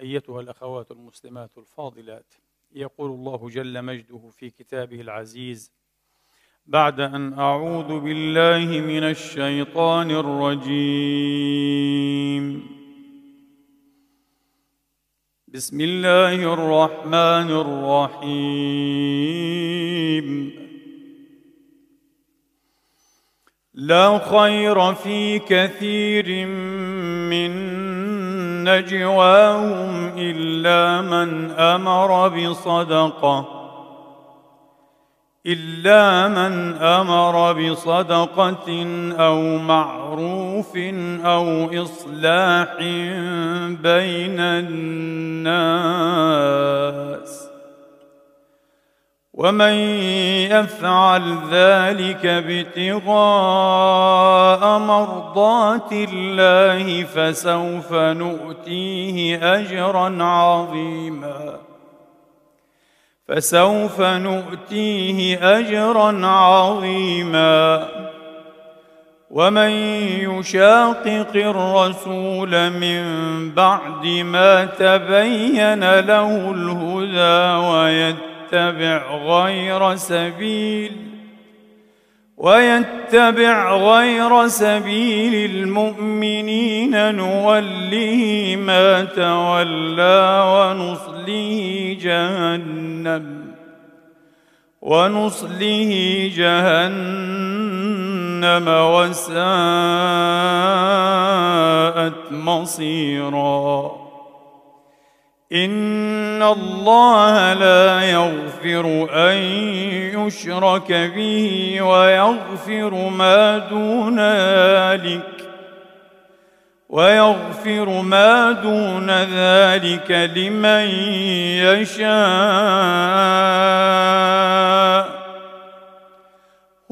أيتها الأخوات المسلمات الفاضلات. يقول الله جل مجده في كتابه العزيز بعد أن أعوذ بالله من الشيطان الرجيم. بسم الله الرحمن الرحيم. لا خير في كثير من نجواهم إلا من أمر بصدقة إلا من أمر بصدقة أو معروف أو إصلاح بين الناس. ومن يفعل ذلك ابتغاء مرضات الله فسوف نؤتيه أجرا عظيما. فسوف نؤتيه أجرا عظيما. ومن يشاقق الرسول من بعد ما تبين له الهدى ويتبع ويتبع غير سبيل ويتبع غير سبيل المؤمنين نوله ما تولى ونصله جهنم ونصله جهنم وساءت مصيراً. ان الله لا يغفر ان يشرك به ويغفر ما دون ذلك ويغفر ما دون ذلك لمن يشاء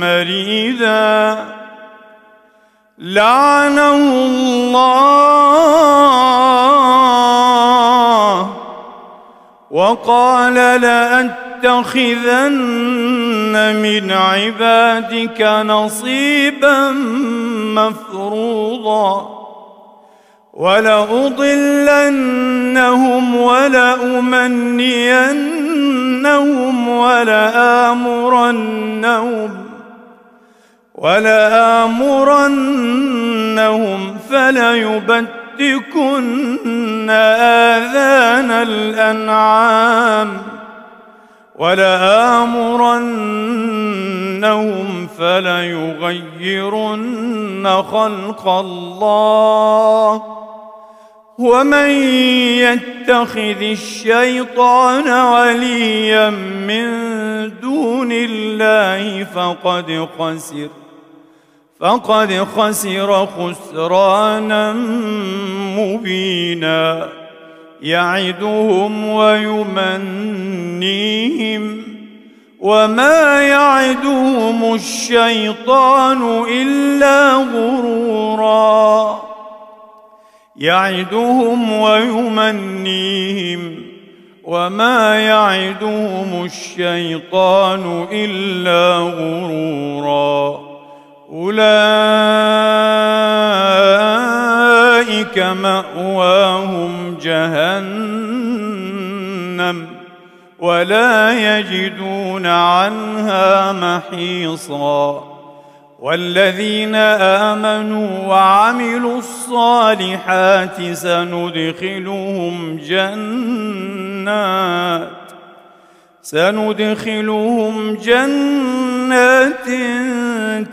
مريدا. لعنه الله. وقال لأتخذن من عبادك نصيبا مفروضا. ولأضلنهم ولأمنينهم ولآمرنهم. ولآمرنهم فليبتكن آذان الأنعام ولآمرنهم فليغيرن خلق الله ومن يتخذ الشيطان وليا من دون الله فقد خسر فقد خسر خسرانا مبينا. يعدهم ويمنيهم. وما يعدهم الشيطان إلا غرورا. يعدهم ويمنيهم. وما يعدهم الشيطان إلا غرورا. أولئك مأواهم جهنم ولا يجدون عنها محيصا والذين آمنوا وعملوا الصالحات سندخلهم جنات سندخلهم جنات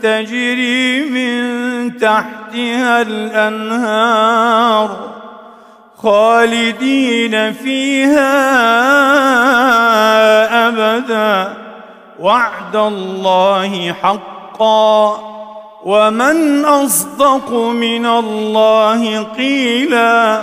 تجري من تحتها الأنهار خالدين فيها أبدا. وعد الله حقا. ومن أصدق من الله قيلا.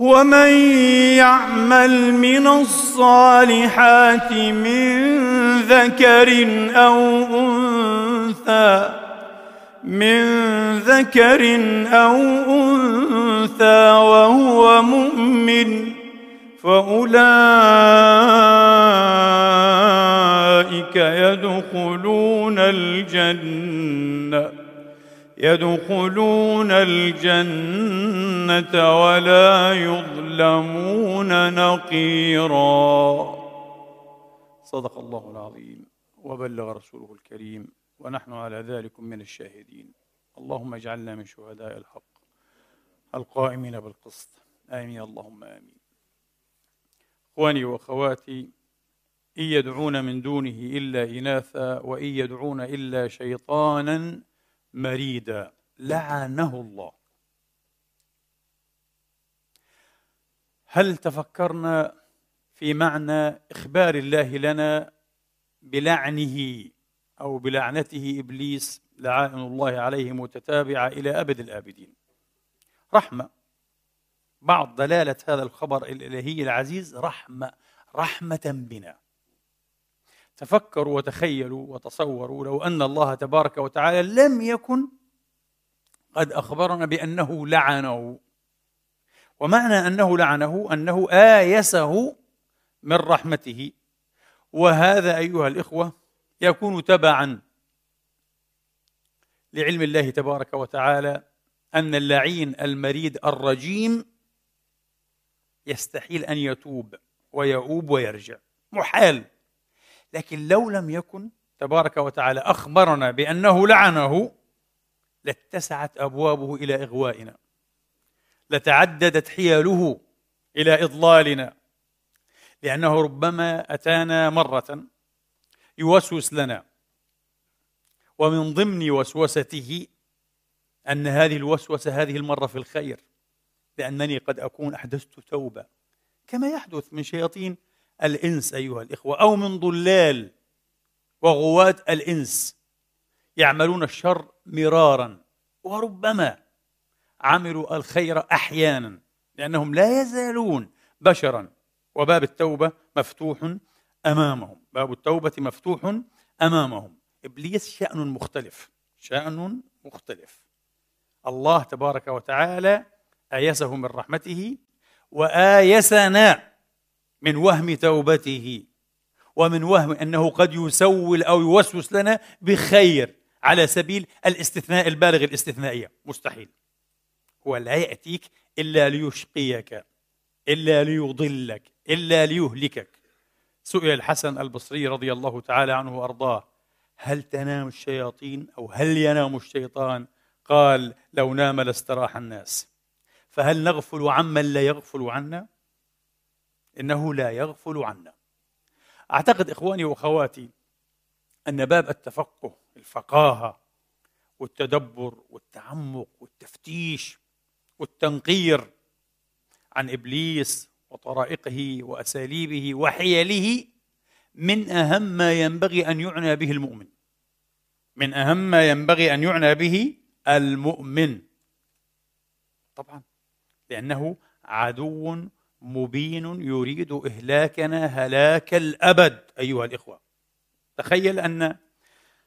ومن يعمل من الصالحات من ذكر أو أنثى من ذكر أو أنثى وهو مؤمن فأولئك يدخلون الجنة يدخلون الجنة. ولا يظلمون نقيرا. صدق الله العظيم وبلغ رسوله الكريم ونحن على ذلك من الشاهدين. اللهم اجعلنا من شهداء الحق القائمين بالقسط. آمين. اللهم آمين. إخواني وأخواتي إن يدعون من دونه إلا إناثا وإن يدعون إلا شيطانا مريدا. لعنه الله. هل تفكرنا في معنى إخبار الله لنا بلعنه أو بلعنته إبليس لعائن الله عليه متتابعة إلى أبد الآبدين؟ رحمة. بعض دلالة هذا الخبر الإلهي العزيز رحمة رحمة بنا. تفكروا وتخيلوا وتصوروا لو أن الله تبارك وتعالى لم يكن قد أخبرنا بأنه لعنه. ومعنى أنه لعنه أنه آيسه من رحمته. وهذا أيها الإخوة يكون تبعا لعلم الله تبارك وتعالى أن اللعين المريد الرجيم يستحيل أن يتوب ويؤوب ويرجع. محال. لكن لو لم يكن تبارك وتعالى أخبرنا بأنه لعنه لاتسعت أبوابه إلى إغوائنا. لتعددت حيله إلى إضلالنا. لأنه ربما أتانا مرة يوسوس لنا. ومن ضمن وسوسته أن هذه الوسوسة هذه المرة في الخير لأنني قد أكون أحدثت توبة. كما يحدث من شياطين الإنس أيها الإخوة أو من ضلال وغواة الإنس يعملون الشر مرارا. وربما عملوا الخير أحيانا لأنهم لا يزالون بشرا. وباب التوبة مفتوح أمامهم. باب التوبة مفتوح أمامهم. إبليس شأن مختلف. شأن مختلف. الله تبارك وتعالى آيسه من رحمته وآيسنا من وهم توبته ومن وهم أنه قد يسول أو يوسوس لنا بخير على سبيل الاستثناء البالغ الاستثنائية. مستحيل. هو لا يأتيك إلا ليشقيك إلا ليضلك إلا ليهلكك. سئل الحسن البصري رضي الله تعالى عنه وأرضاه هل تنام الشياطين أو هل ينام الشيطان؟ قال لو نام لاستراح الناس. فهل نغفل عمن لا يغفل عنا؟ إنه لا يغفل عنا. أعتقد إخواني وأخواتي أن باب التفقه الفقاهة والتدبر والتعمق والتفتيش والتنقير عن إبليس وطرائقه وأساليبه وحيله من أهم ما ينبغي أن يعنى به المؤمن. من أهم ما ينبغي أن يعنى به المؤمن. طبعا لأنه عدو مبين يريد إهلاكنا هلاك الأبد أيها الإخوة. تخيل أن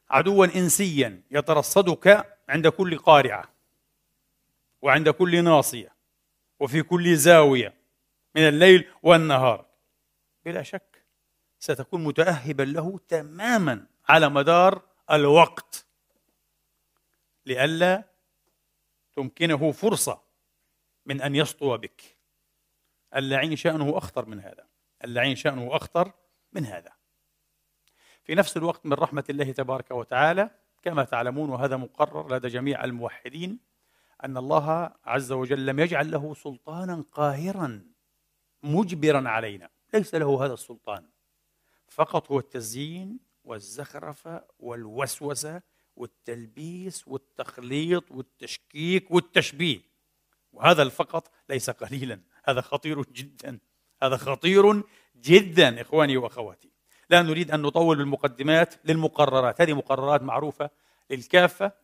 عدوا انسيا يترصدك عند كل قارعة. وعند كل ناصية وفي كل زاوية من الليل والنهار. بلا شك ستكون متاهبا له تماما على مدار الوقت. لئلا تمكنه فرصة من أن يسطو بك. اللعين شأنه أخطر من هذا. اللعين شأنه أخطر من هذا. في نفس الوقت من رحمة الله تبارك وتعالى كما تعلمون وهذا مقرر لدى جميع الموحدين أن الله عز وجل لم يجعل له سلطانا قاهرا مجبرا علينا. ليس له هذا السلطان. فقط هو التزيين والزخرفه والوسوسة والتلبيس والتخليط والتشكيك والتشبيه. وهذا الفقط ليس قليلا. هذا خطير جدا. هذا خطير جدا إخواني وأخواتي. لا نريد أن نطول بالمقدمات للمقررات. هذه مقررات معروفة للكافة.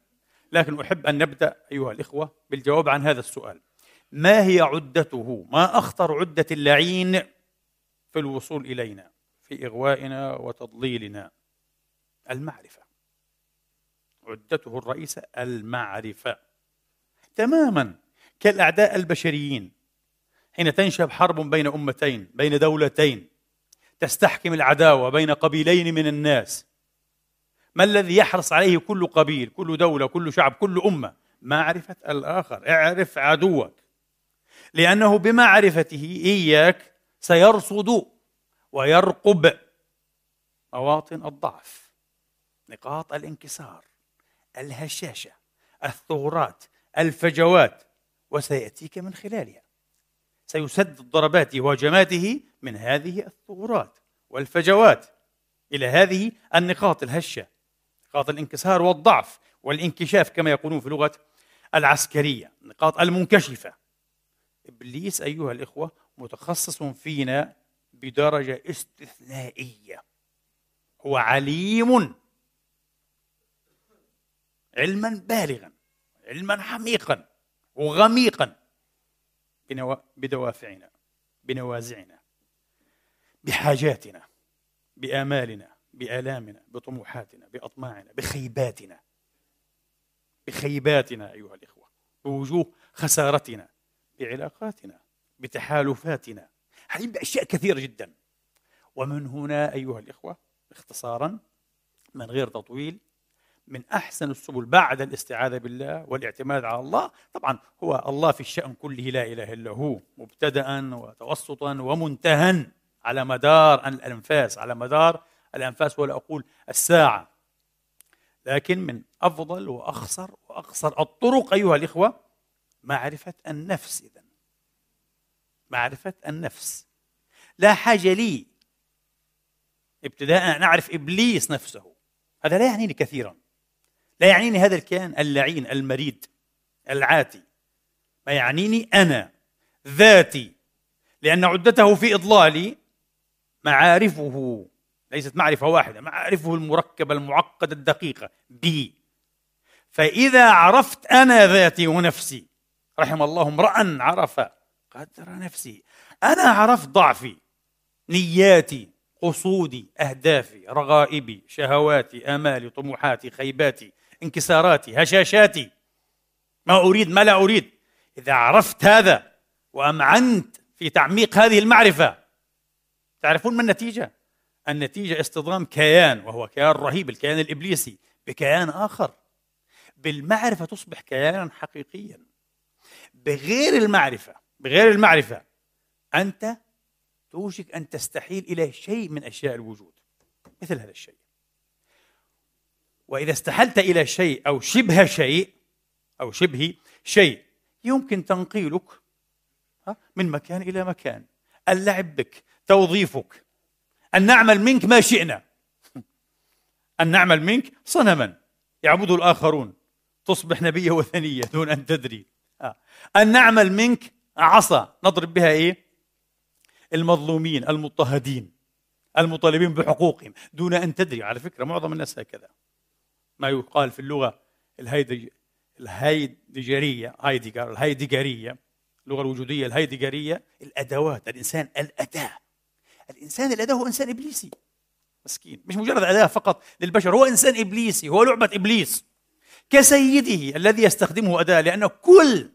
لكن أحب أن نبدأ أيها الإخوة بالجواب عن هذا السؤال. ما هي عدته؟ ما أخطر عدة اللعين في الوصول إلينا في إغوائنا وتضليلنا؟ المعرفة. عدته الرئيسه المعرفة. تماما كالأعداء البشريين. حين تنشب حرب بين أمتين بين دولتين تستحكم العداوة بين قبيلين من الناس ما الذي يحرص عليه كل قبيل كل دولة كل شعب كل أمة؟ معرفة الآخر. اعرف عدوك. لأنه بمعرفته إياك سيرصد ويرقب مواطن الضعف. نقاط الانكسار الهشاشة الثغرات الفجوات. وسيأتيك من خلالها. سيسدد ضرباته وهجماته من هذه الثغرات والفجوات إلى هذه النقاط الهشة. نقاط الانكسار والضعف والانكشاف كما يقولون في لغة العسكرية النقاط المنكشفة. إبليس أيها الإخوة متخصص فينا بدرجة استثنائية. هو عليم. علما بالغا علما حميقا وغميقا بدوافعنا بنوازعنا بحاجاتنا بآمالنا. بآلامنا بطموحاتنا بأطماعنا بخيباتنا. بخيباتنا أيها الإخوة. بوجوه خسارتنا بعلاقاتنا بتحالفاتنا. هذه بأشياء كثيرة جدا. ومن هنا أيها الإخوة اختصارا من غير تطويل من أحسن السبل بعد الاستعاذة بالله والاعتماد على الله. طبعا هو الله في الشأن كله لا إله إلا هو مبتدا وتوسطا ومنتهى على مدار الأنفاس على مدار الأنفاس ولا أقول الساعة. لكن من أفضل واخصر واقصر الطرق أيها الإخوة معرفة النفس اذا معرفة النفس. لا حاجة لي ابتداء أن أعرف إبليس نفسه. هذا لا يعنيني كثيرا. لا يعنيني هذا الكيان اللعين المريد العاتي. ما يعنيني أنا ذاتي. لأن عدته في إضلالي معارفه ليست معرفة واحدة معارفه المركبة المعقدة الدقيقة بي فإذا عرفت أنا ذاتي ونفسي رحم الله امرا عرف قدر نفسي أنا عرفت ضعفي نياتي قصودي أهدافي رغائبي شهواتي آمالي طموحاتي خيباتي انكساراتي هشاشاتي. ما أريد ما لا أريد. إذا عرفت هذا وأمعنت في تعميق هذه المعرفة تعرفون ما النتيجة؟ النتيجة اصطدام كيان وهو كيان رهيب الكيان الإبليسي بكيان آخر. بالمعرفة تصبح كيانا حقيقيا. بغير المعرفة بغير المعرفة أنت توشك أن تستحيل إلى شيء من أشياء الوجود مثل هذا الشيء. وإذا استحلت إلى شيء أو شبه شيء أو شبه شيء يمكن تنقيلك من مكان إلى مكان. اللعب بك توظيفك أن نعمل منك ما شئنا. أن نعمل منك صنما. يعبده الآخرون. تصبح نبية وثنية دون أن تدري. آه. أن نعمل منك عصا. نضرب بها إيه؟ المظلومين المضطهدين المطالبين بحقوقهم دون أن تدري. على فكرة معظم الناس هكذا. ما يقال في اللغة الهيدج الهيدجرية هايدجر الهيدجرية اللغة الوجودية الهيدجرية الأدوات الإنسان الأداة. الإنسان الأداة هو إنسان إبليسي. مسكين. مش مجرد أداة فقط للبشر هو إنسان إبليسي هو لعبة إبليس. كسيده الذي يستخدمه أداة لأن كل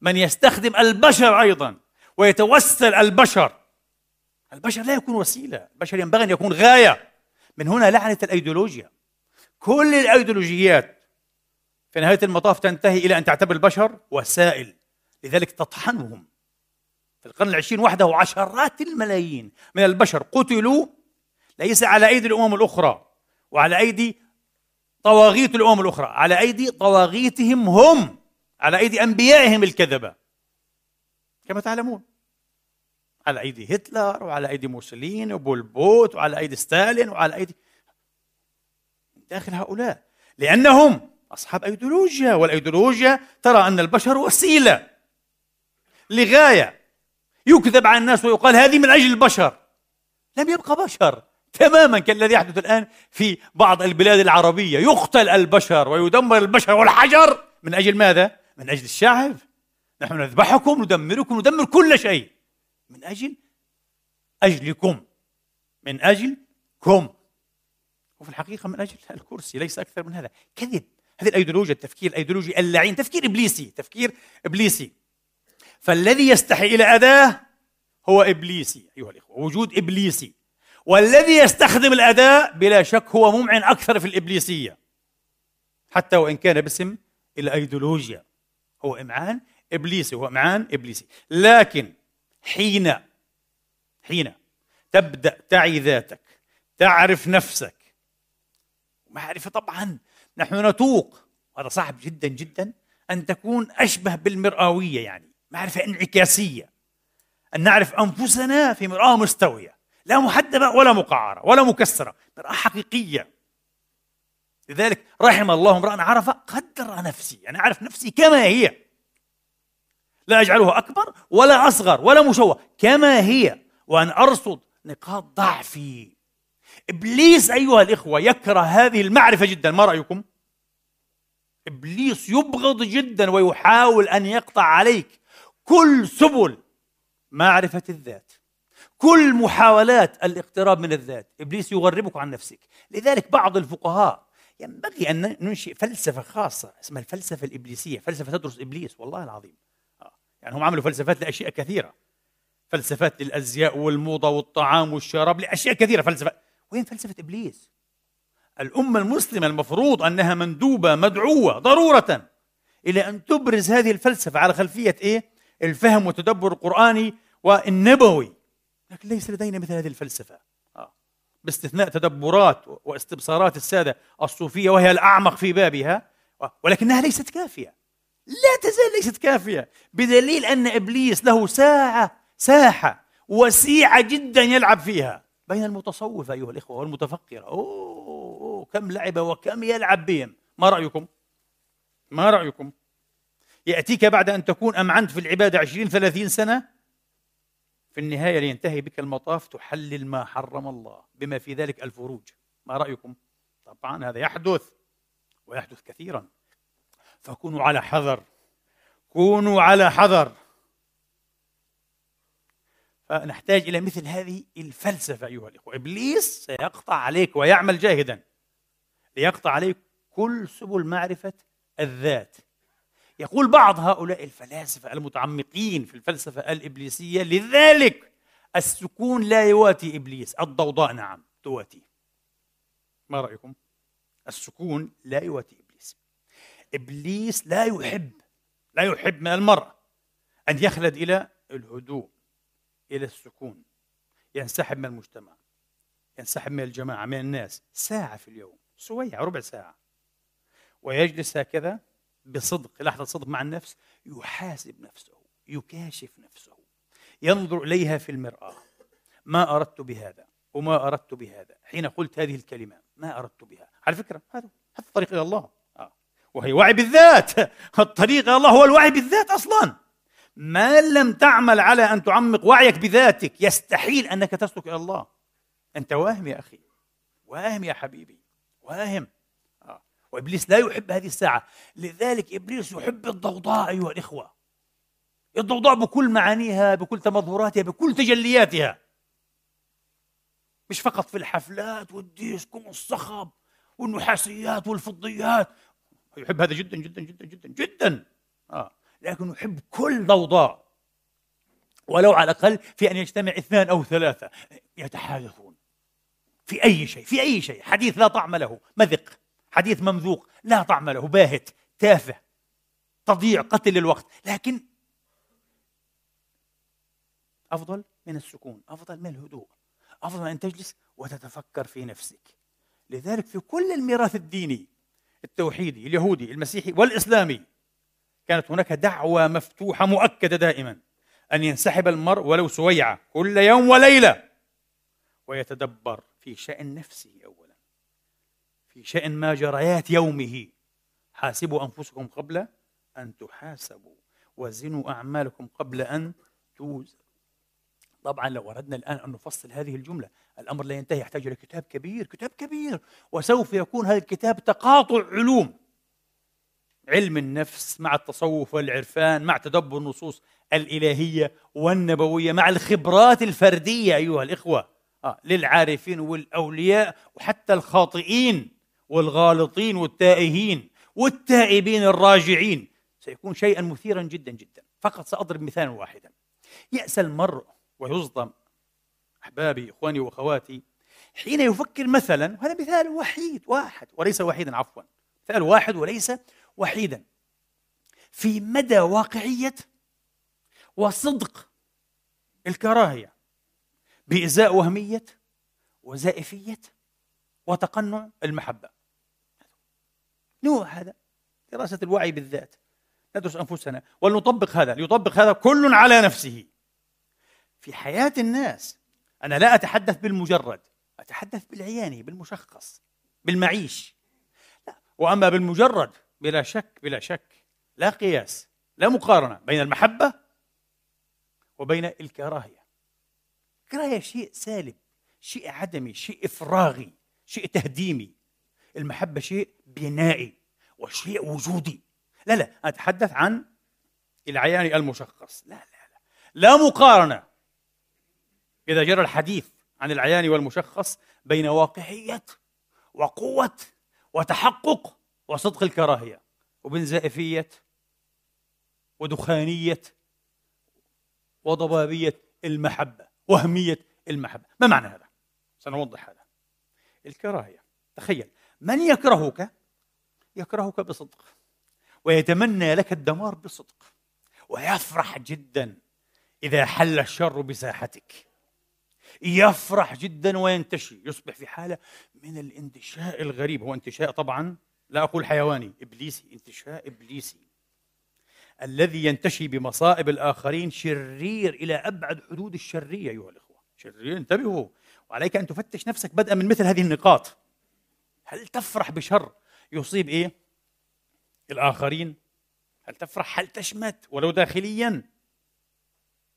من يستخدم البشر أيضا ويتوسل البشر البشر لا يكون وسيلة البشر ينبغي أن يكون غاية. من هنا لعنة الأيديولوجيا. كل الأيديولوجيات في نهاية المطاف تنتهي إلى أن تعتبر البشر وسائل لذلك تطحنهم. في القرن العشرين وحده عشرات الملايين من البشر قتلوا ليس على أيدي الأمم الأخرى وعلى أيدي طواغيت الأمم الأخرى على أيدي طواغيتهم هم على أيدي أنبيائهم الكذبة. كما تعلمون على أيدي هتلر وعلى أيدي موسوليني وبولبوت وعلى أيدي ستالين وعلى أيدي داخل هؤلاء. لأنهم أصحاب أيديولوجيا والأيديولوجيا ترى أن البشر وسيلة لغاية يكذب على الناس ويقال هذه من أجل البشر. لم يبقى بشر. تماما كالذي يحدث الآن في بعض البلاد العربية. يقتل البشر ويدمر البشر والحجر. من أجل ماذا؟ من أجل الشعب. نحن نذبحكم ندمركم ندمر كل شيء. من أجل أجلكم. من أجلكم. وفي الحقيقة من أجل الكرسي ليس أكثر من هذا. كذب. هذه الأيديولوجيا التفكير الأيديولوجي اللعين. تفكير إبليسي. تفكير إبليسي. فالذي يستحي إلى أداة هو إبليسي أيها الإخوة وجود إبليسي. والذي يستخدم الأداة بلا شك هو ممعن أكثر في الإبليسية. حتى وإن كان باسم الأيديولوجيا. هو إمعان إبليسي هو إمعان إبليسي. لكن حين حين تبدأ تعي ذاتك تعرف نفسك معرفة طبعا نحن نتوق هذا صعب جدا جدا أن تكون أشبه بالمرآوية يعني. معرفة انعكاسية أن نعرف أنفسنا في مرآة مستوية لا محدبة ولا مقعرة ولا مكسرة مرآة حقيقية. لذلك رحم الله امرأ عرف قدر نفسي يعني أعرف نفسي كما هي. لا أجعلها أكبر ولا أصغر ولا مشوه كما هي. وأن أرصد نقاط ضعفي. إبليس أيها الإخوة يكره هذه المعرفة جدا ما رأيكم؟ إبليس يبغض جدا ويحاول أن يقطع عليك. كل سبل معرفة الذات كل محاولات الاقتراب من الذات إبليس يغربك عن نفسك لذلك بعض الفقهاء ينبغي أن ننشئ فلسفة خاصة اسمها الفلسفة الإبليسية فلسفة تدرس إبليس والله العظيم آه. يعني هم عملوا فلسفات لأشياء كثيرة فلسفات للأزياء والموضة والطعام والشراب لأشياء كثيرة فلسفة وين فلسفة إبليس الأمة المسلمة المفروض أنها مندوبة مدعوة ضرورة إلى أن تبرز هذه الفلسفة على خلفية إيه؟ الفهم والتدبر القرآني والنبوي لكن ليس لدينا مثل هذه الفلسفة آه. باستثناء تدبرات واستبصارات السادة الصوفية وهي الأعمق في بابها ولكنها ليست كافية لا تزال ليست كافية بدليل أن إبليس له ساعة ساحة وسيعة جدا يلعب فيها بين المتصوفة أيها الإخوة والمتفكرة أوه, أوه كم لعب وكم يلعب بهم ما رأيكم؟ ما رأيكم؟ يأتيك بعد أن تكون أمعنت في العبادة عشرين ثلاثين سنة؟ في النهاية لينتهي بك المطاف تحلل ما حرم الله بما في ذلك الفروج. ما رأيكم؟ طبعا هذا يحدث ويحدث كثيرا. فكونوا على حذر. كونوا على حذر. فنحتاج إلى مثل هذه الفلسفة أيها الإخوة. إبليس سيقطع عليك ويعمل جاهدا. ليقطع عليك كل سبل معرفة الذات. يقول بعض هؤلاء الفلاسفة المتعمقين في الفلسفة الإبليسية لذلك السكون لا يواتي إبليس الضوضاء نعم تواتي. ما رأيكم؟ السكون لا يواتي إبليس. إبليس لا يحب لا يحب من المرأة أن يخلد إلى الهدوء إلى السكون. ينسحب من المجتمع ينسحب من الجماعة من الناس. ساعة في اليوم سوية ربع ساعة. ويجلس هكذا بصدق لحظة صدق مع النفس يحاسب نفسه يكاشف نفسه ينظر إليها في المرآة. ما أردت بهذا وما أردت بهذا. حين قلت هذه الكلمة ما أردت بها. على فكرة هذا هذا الطريق إلى الله. آه. وهي وعي بالذات. الطريق إلى الله هو الوعي بالذات أصلا. ما لم تعمل على أن تعمق وعيك بذاتك يستحيل أنك تسلك إلى الله. أنت واهم يا أخي. واهم يا حبيبي. واهم. وإبليس لا يحب هذه الساعة. لذلك إبليس يحب الضوضاء أيها الإخوة. الضوضاء بكل معانيها بكل تمظهراتها بكل تجلياتها. مش فقط في الحفلات والديسكو والصخب والنحاسيات والفضيات. يحب هذا جدا جدا جدا جدا جدا. آه. لكن يحب كل ضوضاء. ولو على الأقل في أن يجتمع اثنان أو ثلاثة. يتحادثون في أي شيء في أي شيء. حديث لا طعم له. مذق. حديث ممذوق لا طعم له باهت تافه تضيع قتل الوقت. لكن أفضل من السكون أفضل من الهدوء أفضل من أن تجلس وتتفكر في نفسك. لذلك في كل الميراث الديني التوحيدي اليهودي المسيحي والإسلامي كانت هناك دعوة مفتوحة مؤكدة دائما أن ينسحب المرء ولو سويعة كل يوم وليلة ويتدبر في شأن نفسه أولا. في شأن ما جريات يومه. حاسبوا أنفسكم قبل أن تحاسبوا. وزنوا أعمالكم قبل أن توزنوا. طبعا لو أردنا الآن أن نفصل هذه الجملة الأمر لا ينتهي. يحتاج إلى كتاب كبير كتاب كبير. وسوف يكون هذا الكتاب تقاطع علوم. علم النفس مع التصوف والعرفان مع تدبر النصوص الإلهية والنبوية مع الخبرات الفردية أيها الإخوة. آه للعارفين والأولياء وحتى الخاطئين. والغالطين والتائهين والتائبين الراجعين. سيكون شيئا مثيرا جدا جدا. فقط سأضرب مثالا واحدا. يأسى المرء ويصدم. أحبابي إخواني وأخواتي حين يفكر مثلا وهذا مثال وحيد واحد وليس وحيدا عفوا. مثال واحد وليس وحيدا. في مدى واقعية وصدق الكراهية بإزاء وهمية وزائفية وتقنع المحبة. نوع هذا. دراسة الوعي بالذات. ندرس أنفسنا. ولنطبق هذا. ليطبق هذا كل على نفسه. في حياة الناس أنا لا أتحدث بالمجرد. أتحدث بالعياني بالمشخص بالمعيش. لا. وأما بالمجرد بلا شك بلا شك لا قياس لا مقارنة بين المحبة وبين الكراهية. الكراهية شيء سالب شيء عدمي شيء إفراغي شيء تهديمي. المحبة شيء بنائي وشيء وجودي. لا لا أتحدث عن العيان المشخص. لا لا لا لا مقارنة إذا جرى الحديث عن العيان والمشخص بين واقعية وقوة وتحقق وصدق الكراهية وبين زائفية ودخانية وضبابية المحبة وهمية المحبة. ما معنى هذا؟ سنوضح هذا. الكراهية. تخيل من يكرهك؟ يكرهك بصدق. ويتمنى لك الدمار بصدق. ويفرح جدا إذا حل الشر بساحتك. يفرح جدا وينتشي. يصبح في حالة من الانتشاء الغريب. هو انتشاء طبعا لا أقول حيواني إبليسي. انتشاء إبليسي. الذي ينتشي بمصائب الآخرين شرير إلى أبعد حدود الشرية أيها الإخوة. شرير انتبهوا. وعليك أن تفتش نفسك بدءا من مثل هذه النقاط. هل تفرح بشر يصيب إيه؟ الآخرين. هل تفرح؟ هل تشمت؟ ولو داخليا.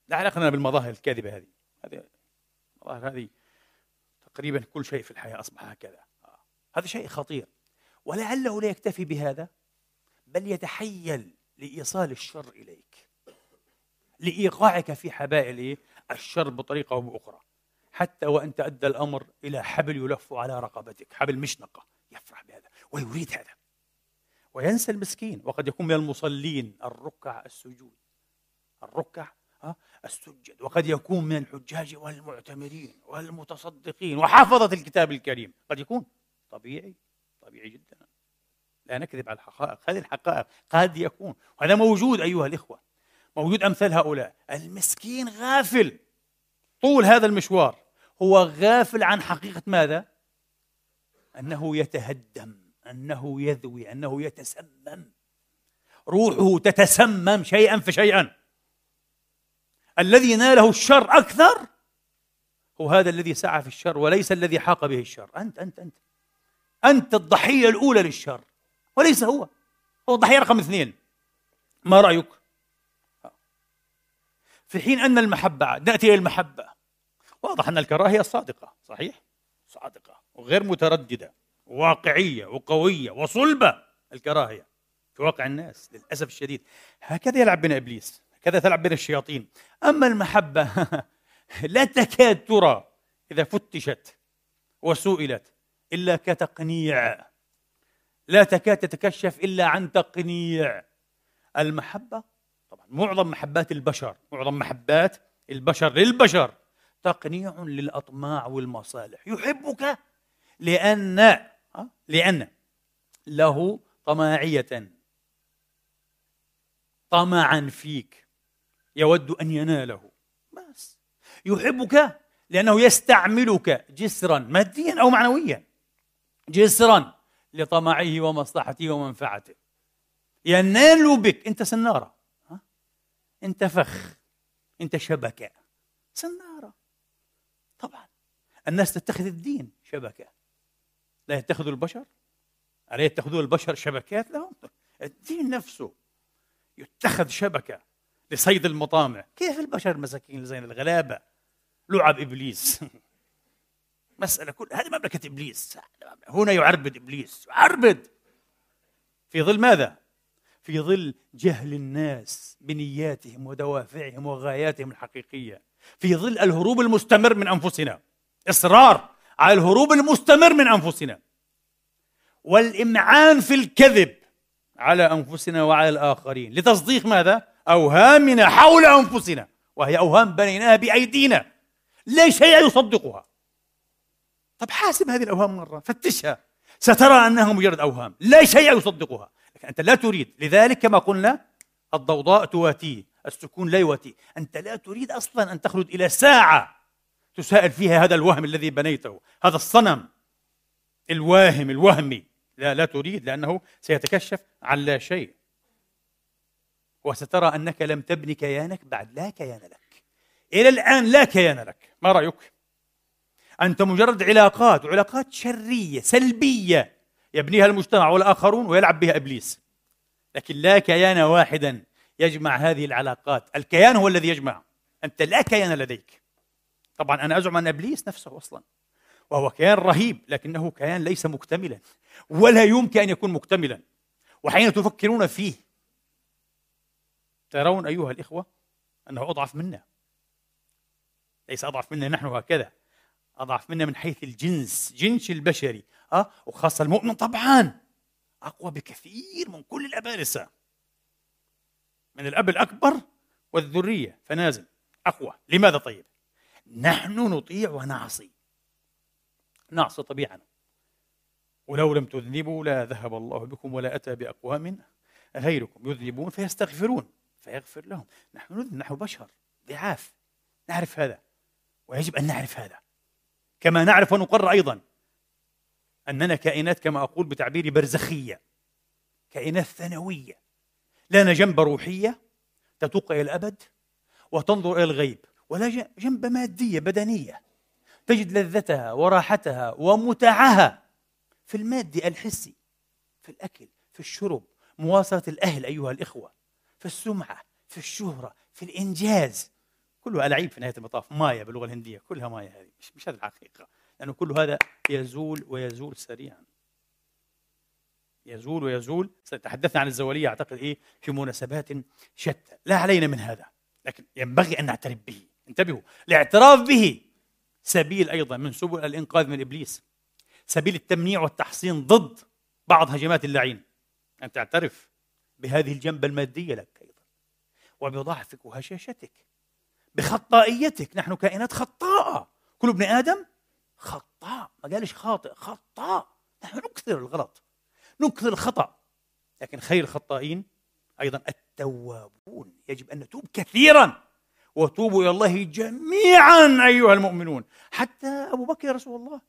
لا علاقة لنا بالمظاهر الكاذبة هذه. هذه هذه تقريبا كل شيء في الحياة أصبح هكذا. آه. هذا شيء خطير. ولعله لا يكتفي بهذا بل يتحيل لإيصال الشر إليك لإيقاعك في حبائل الشر بطريقة أو بأخرى. حتى وأن تأدى الأمر إلى حبل يلف على رقبتك. حبل مشنقة يفرح بهذا. ويريد هذا. وينسى المسكين. وقد يكون من المصلين. الركع السجود. الركع السجد. وقد يكون من الحجاج والمعتمرين والمتصدقين. وحافظة الكتاب الكريم. قد يكون. طبيعي. طبيعي جدا. لا نكذب على الحقائق. هذه الحقائق قد يكون. وهذا موجود أيها الإخوة. موجود أمثال هؤلاء. المسكين غافل. طول هذا المشوار. هو غافل عن حقيقة ماذا؟ أنه يتهدم أنه يذوي أنه يتسمم. روحه تتسمم شيئا فشيئا. الذي ناله الشر أكثر هو هذا الذي سعى في الشر وليس الذي حاق به الشر. أنت أنت أنت. أنت الضحية الأولى للشر. وليس هو. هو الضحية رقم اثنين. ما رأيك؟ في حين أن المحبة نأتي إلى المحبة. واضح أن الكراهية صادقة صحيح؟ صادقة وغير مترددة واقعية وقوية وصلبة الكراهية في واقع الناس للأسف الشديد. هكذا يلعب بنا إبليس هكذا تلعب بنا الشياطين. أما المحبة لا تكاد ترى إذا فتشت وسئلت إلا كتقنيع. لا تكاد تتكشف إلا عن تقنيع. المحبة طبعا معظم محبات البشر معظم محبات البشر للبشر تقنيع للأطماع والمصالح. يحبك لأن لأن له طماعية. طمعا فيك. يود أن يناله. بس. يحبك لأنه يستعملك جسرا ماديا أو معنويا. جسرا لطمعه ومصلحته ومنفعته. ينال بك. أنت سنارة؟ أنت فخ. أنت شبكة. سنارة. الناس تتخذ الدين شبكة. لا يتخذوا البشر؟ ألا يتخذوا البشر شبكات لهم؟ الدين نفسه يتخذ شبكة لصيد المطامع. كيف البشر مساكين زين الغلابة؟ لعب إبليس. مسألة كل هذه مملكة إبليس. هنا يعربد إبليس. يعربد في ظل ماذا؟ في ظل جهل الناس بنياتهم ودوافعهم وغاياتهم الحقيقية. في ظل الهروب المستمر من أنفسنا. إصرار على الهروب المستمر من أنفسنا والإمعان في الكذب على أنفسنا وعلى الآخرين. لتصديق ماذا؟ أوهامنا حول أنفسنا وهي أوهام بنيناها بأيدينا. لا شيء يصدقها. طب حاسب هذه الأوهام مرة فتشها. سترى أنها مجرد أوهام. لا شيء يصدقها. لكن أنت لا تريد. لذلك كما قلنا الضوضاء تواتيه السكون لا يواتيه. أنت لا تريد أصلا أن تخلد إلى ساعة تسائل فيها هذا الوهم الذي بنيته هذا الصنم الواهم الوهمي. لا لا تريد لأنه سيتكشف عن لا شيء. وسترى أنك لم تبني كيانك بعد لا كيان لك. إلى الآن لا كيان لك. ما رأيك؟ أنت مجرد علاقات وعلاقات شرية سلبية يبنيها المجتمع والآخرون ويلعب بها إبليس. لكن لا كيان واحدا يجمع هذه العلاقات. الكيان هو الذي يجمع. أنت لا كيان لديك. طبعا أنا أزعم أن إبليس نفسه أصلا وهو كيان رهيب لكنه كيان ليس مكتملا ولا يمكن أن يكون مكتملا. وحين تفكرون فيه ترون أيها الإخوة أنه أضعف منا. ليس أضعف منا نحن هكذا. أضعف منا من حيث الجنس جنس البشري أه؟ وخاصة المؤمن طبعا أقوى بكثير من كل الأبارسة. من الأب الأكبر والذرية فنازل أقوى. لماذا طيب؟ نحن نطيع ونعصي. نعصي طبيعا ولو لم تذنبوا لا ذهب الله بكم ولا أتى بأقوام غيركم. يذنبون فيستغفرون فيغفر لهم. نحن نذنب نحن بشر ضعاف. نعرف هذا. ويجب أن نعرف هذا. كما نعرف ونقر أيضا. أننا كائنات كما أقول بتعبير برزخية. كائنات ثانوية. لنا جنب روحية تتوق إلى الأبد وتنظر إلى الغيب. ولا جنب مادية بدنية. تجد لذتها وراحتها ومتعها في المادي الحسي في الأكل في الشرب مواصلة الأهل أيها الإخوة في السمعة في الشهرة في الإنجاز. كلها ألعيب في نهاية المطاف مايا باللغة الهندية كلها مايا هذه مش, مش هذه الحقيقة لأنه كل هذا يزول ويزول سريعا. يزول ويزول تحدثنا عن الزوالية أعتقد إيه في مناسبات شتى. لا علينا من هذا لكن ينبغي أن نعترف به. انتبهوا الاعتراف به سبيل أيضا من سبل الإنقاذ من إبليس سبيل التمنيع والتحصين ضد بعض هجمات اللعين. أن تعترف بهذه الجنبة المادية لك أيضا وبضعفك وهشاشتك بخطائيتك. نحن كائنات خطاءة كل ابن آدم خطاء. ما قالش خاطئ خطاء. نحن نكثر الغلط نكثر الخطأ. لكن خير الخطائين أيضا التوابون. يجب أن نتوب كثيرا. وتوبوا إلى الله جميعا أيها المؤمنون. حتى أبو بكر رسول الله.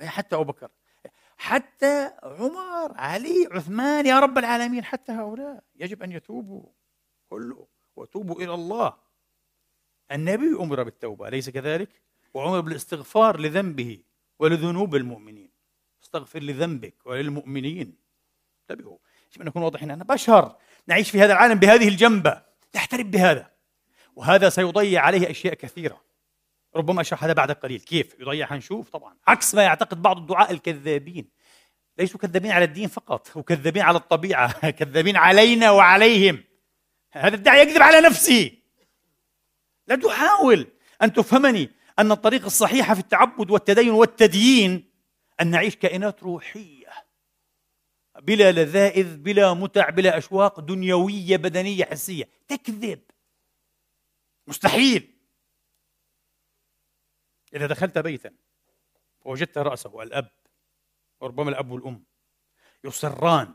حتى أبو بكر. حتى عمر علي عثمان يا رب العالمين حتى هؤلاء. يجب أن يتوبوا كله وتوبوا إلى الله. النبي أمر بالتوبة أليس كذلك؟ وأمر بالاستغفار لذنبه ولذنوب المؤمنين. استغفر لذنبك وللمؤمنين. انتبهوا. يجب أن نكون واضحين أنا بشر نعيش في هذا العالم بهذه الجنبة. نحترم بهذا. وهذا سيضيع عليه أشياء كثيرة. ربما أشرح هذا بعد قليل. كيف؟ يضيع هنشوف طبعا. عكس ما يعتقد بعض الدعاء الكذابين. ليسوا كذابين على الدين فقط وكذابين على الطبيعة كذابين علينا وعليهم. هذا الداعي يكذب على نفسه. لا تحاول أن تفهمني أن الطريق الصحيحة في التعبد والتدين والتديين أن نعيش كائنات روحية. بلا لذائذ بلا متع بلا أشواق دنيوية بدنية حسية. تكذب. مستحيل. إذا دخلت بيتا ووجدت رأسه الأب وربما الأب والأم يصران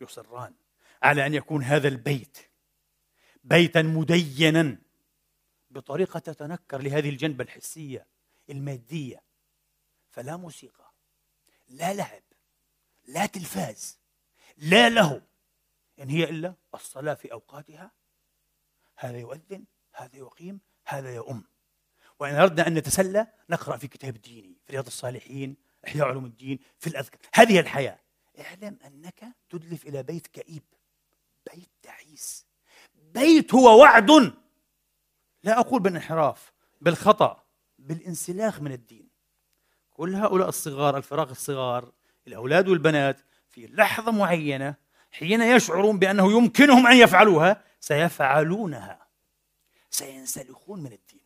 يصران على أن يكون هذا البيت بيتا مدينا بطريقة تتنكر لهذه الجنبة الحسية المادية. فلا موسيقى لا لعب لا تلفاز لا له. إن هي إلا الصلاة في أوقاتها هذا يؤذن هذا يقيم هذا يؤم. وإن أردنا أن نتسلى نقرأ في كتاب ديني في رياض الصالحين إحياء علوم الدين في الأذكار. هذه الحياة. اعلم أنك تدلف إلى بيت كئيب. بيت تعيس. بيت هو وعد. لا أقول بالانحراف بالخطأ بالانسلاخ من الدين. كل هؤلاء الصغار الفراغ الصغار الأولاد والبنات في لحظة معينة حين يشعرون بأنه يمكنهم أن يفعلوها سيفعلونها. سينسلخون من الدين.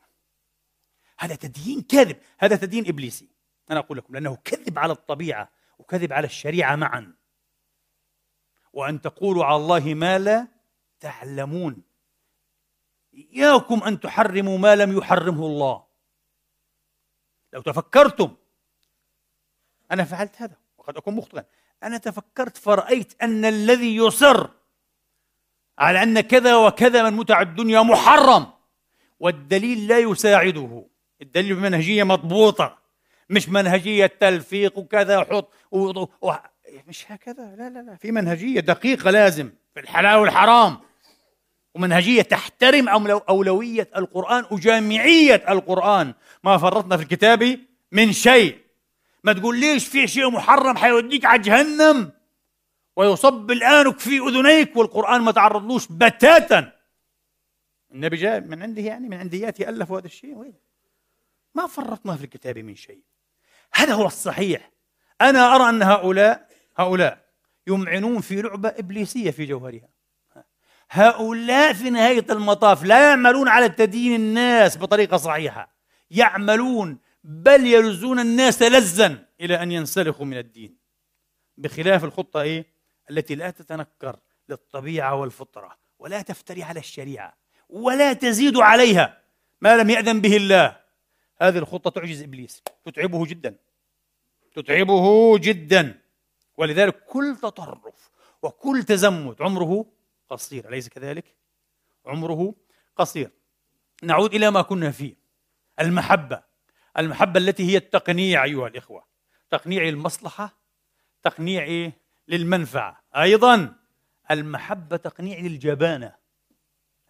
هذا تدين كاذب هذا تدين إبليسي. أنا أقول لكم لأنه كذب على الطبيعة وكذب على الشريعة معا. وأن تقولوا على الله ما لا تعلمون. إياكم أن تحرموا ما لم يحرمه الله. لو تفكرتم أنا فعلت هذا وقد أكون مخطئا. أنا تفكرت فرأيت أن الذي يصر على أن كذا وكذا من متع الدنيا محرم. والدليل لا يساعده. الدليل بمنهجية مضبوطة. مش منهجية تلفيق وكذا وحط و... و... مش هكذا. لا لا لا. في منهجية دقيقة لازم في الحلال والحرام. ومنهجية تحترم أولوية القرآن وجامعية القرآن. ما فرطنا في الكتاب من شيء. ما تقول ليش في شيء محرم حيوديك على جهنم؟ ويصب الآنك في أذنيك والقرآن ما تعرضلوش بتاتا. النبي جاء من عنده يعني من عندياته ألف هذا الشيء وين؟ ما فرطنا في الكتاب من شيء. هذا هو الصحيح. أنا أرى أن هؤلاء هؤلاء يمعنون في لعبة إبليسية في جوهرها. هؤلاء في نهاية المطاف لا يعملون على تدين الناس بطريقة صحيحة. يعملون بل يلزون الناس لزا إلى أن ينسلخوا من الدين. بخلاف الخطة إيه؟ التي لا تتنكر للطبيعة والفطرة ولا تفتري على الشريعة. ولا تزيد عليها ما لم يأذن به الله. هذه الخطة تعجز إبليس. تتعبه جدا. تتعبه جدا. ولذلك كل تطرف وكل تزمت عمره قصير. أليس كذلك؟ عمره قصير. نعود إلى ما كنا فيه. المحبة. المحبة التي هي التقنيع أيها الإخوة. تقنيع المصلحة تقنيع؟ للمنفعة. أيضا المحبة تقنيع للجبانة.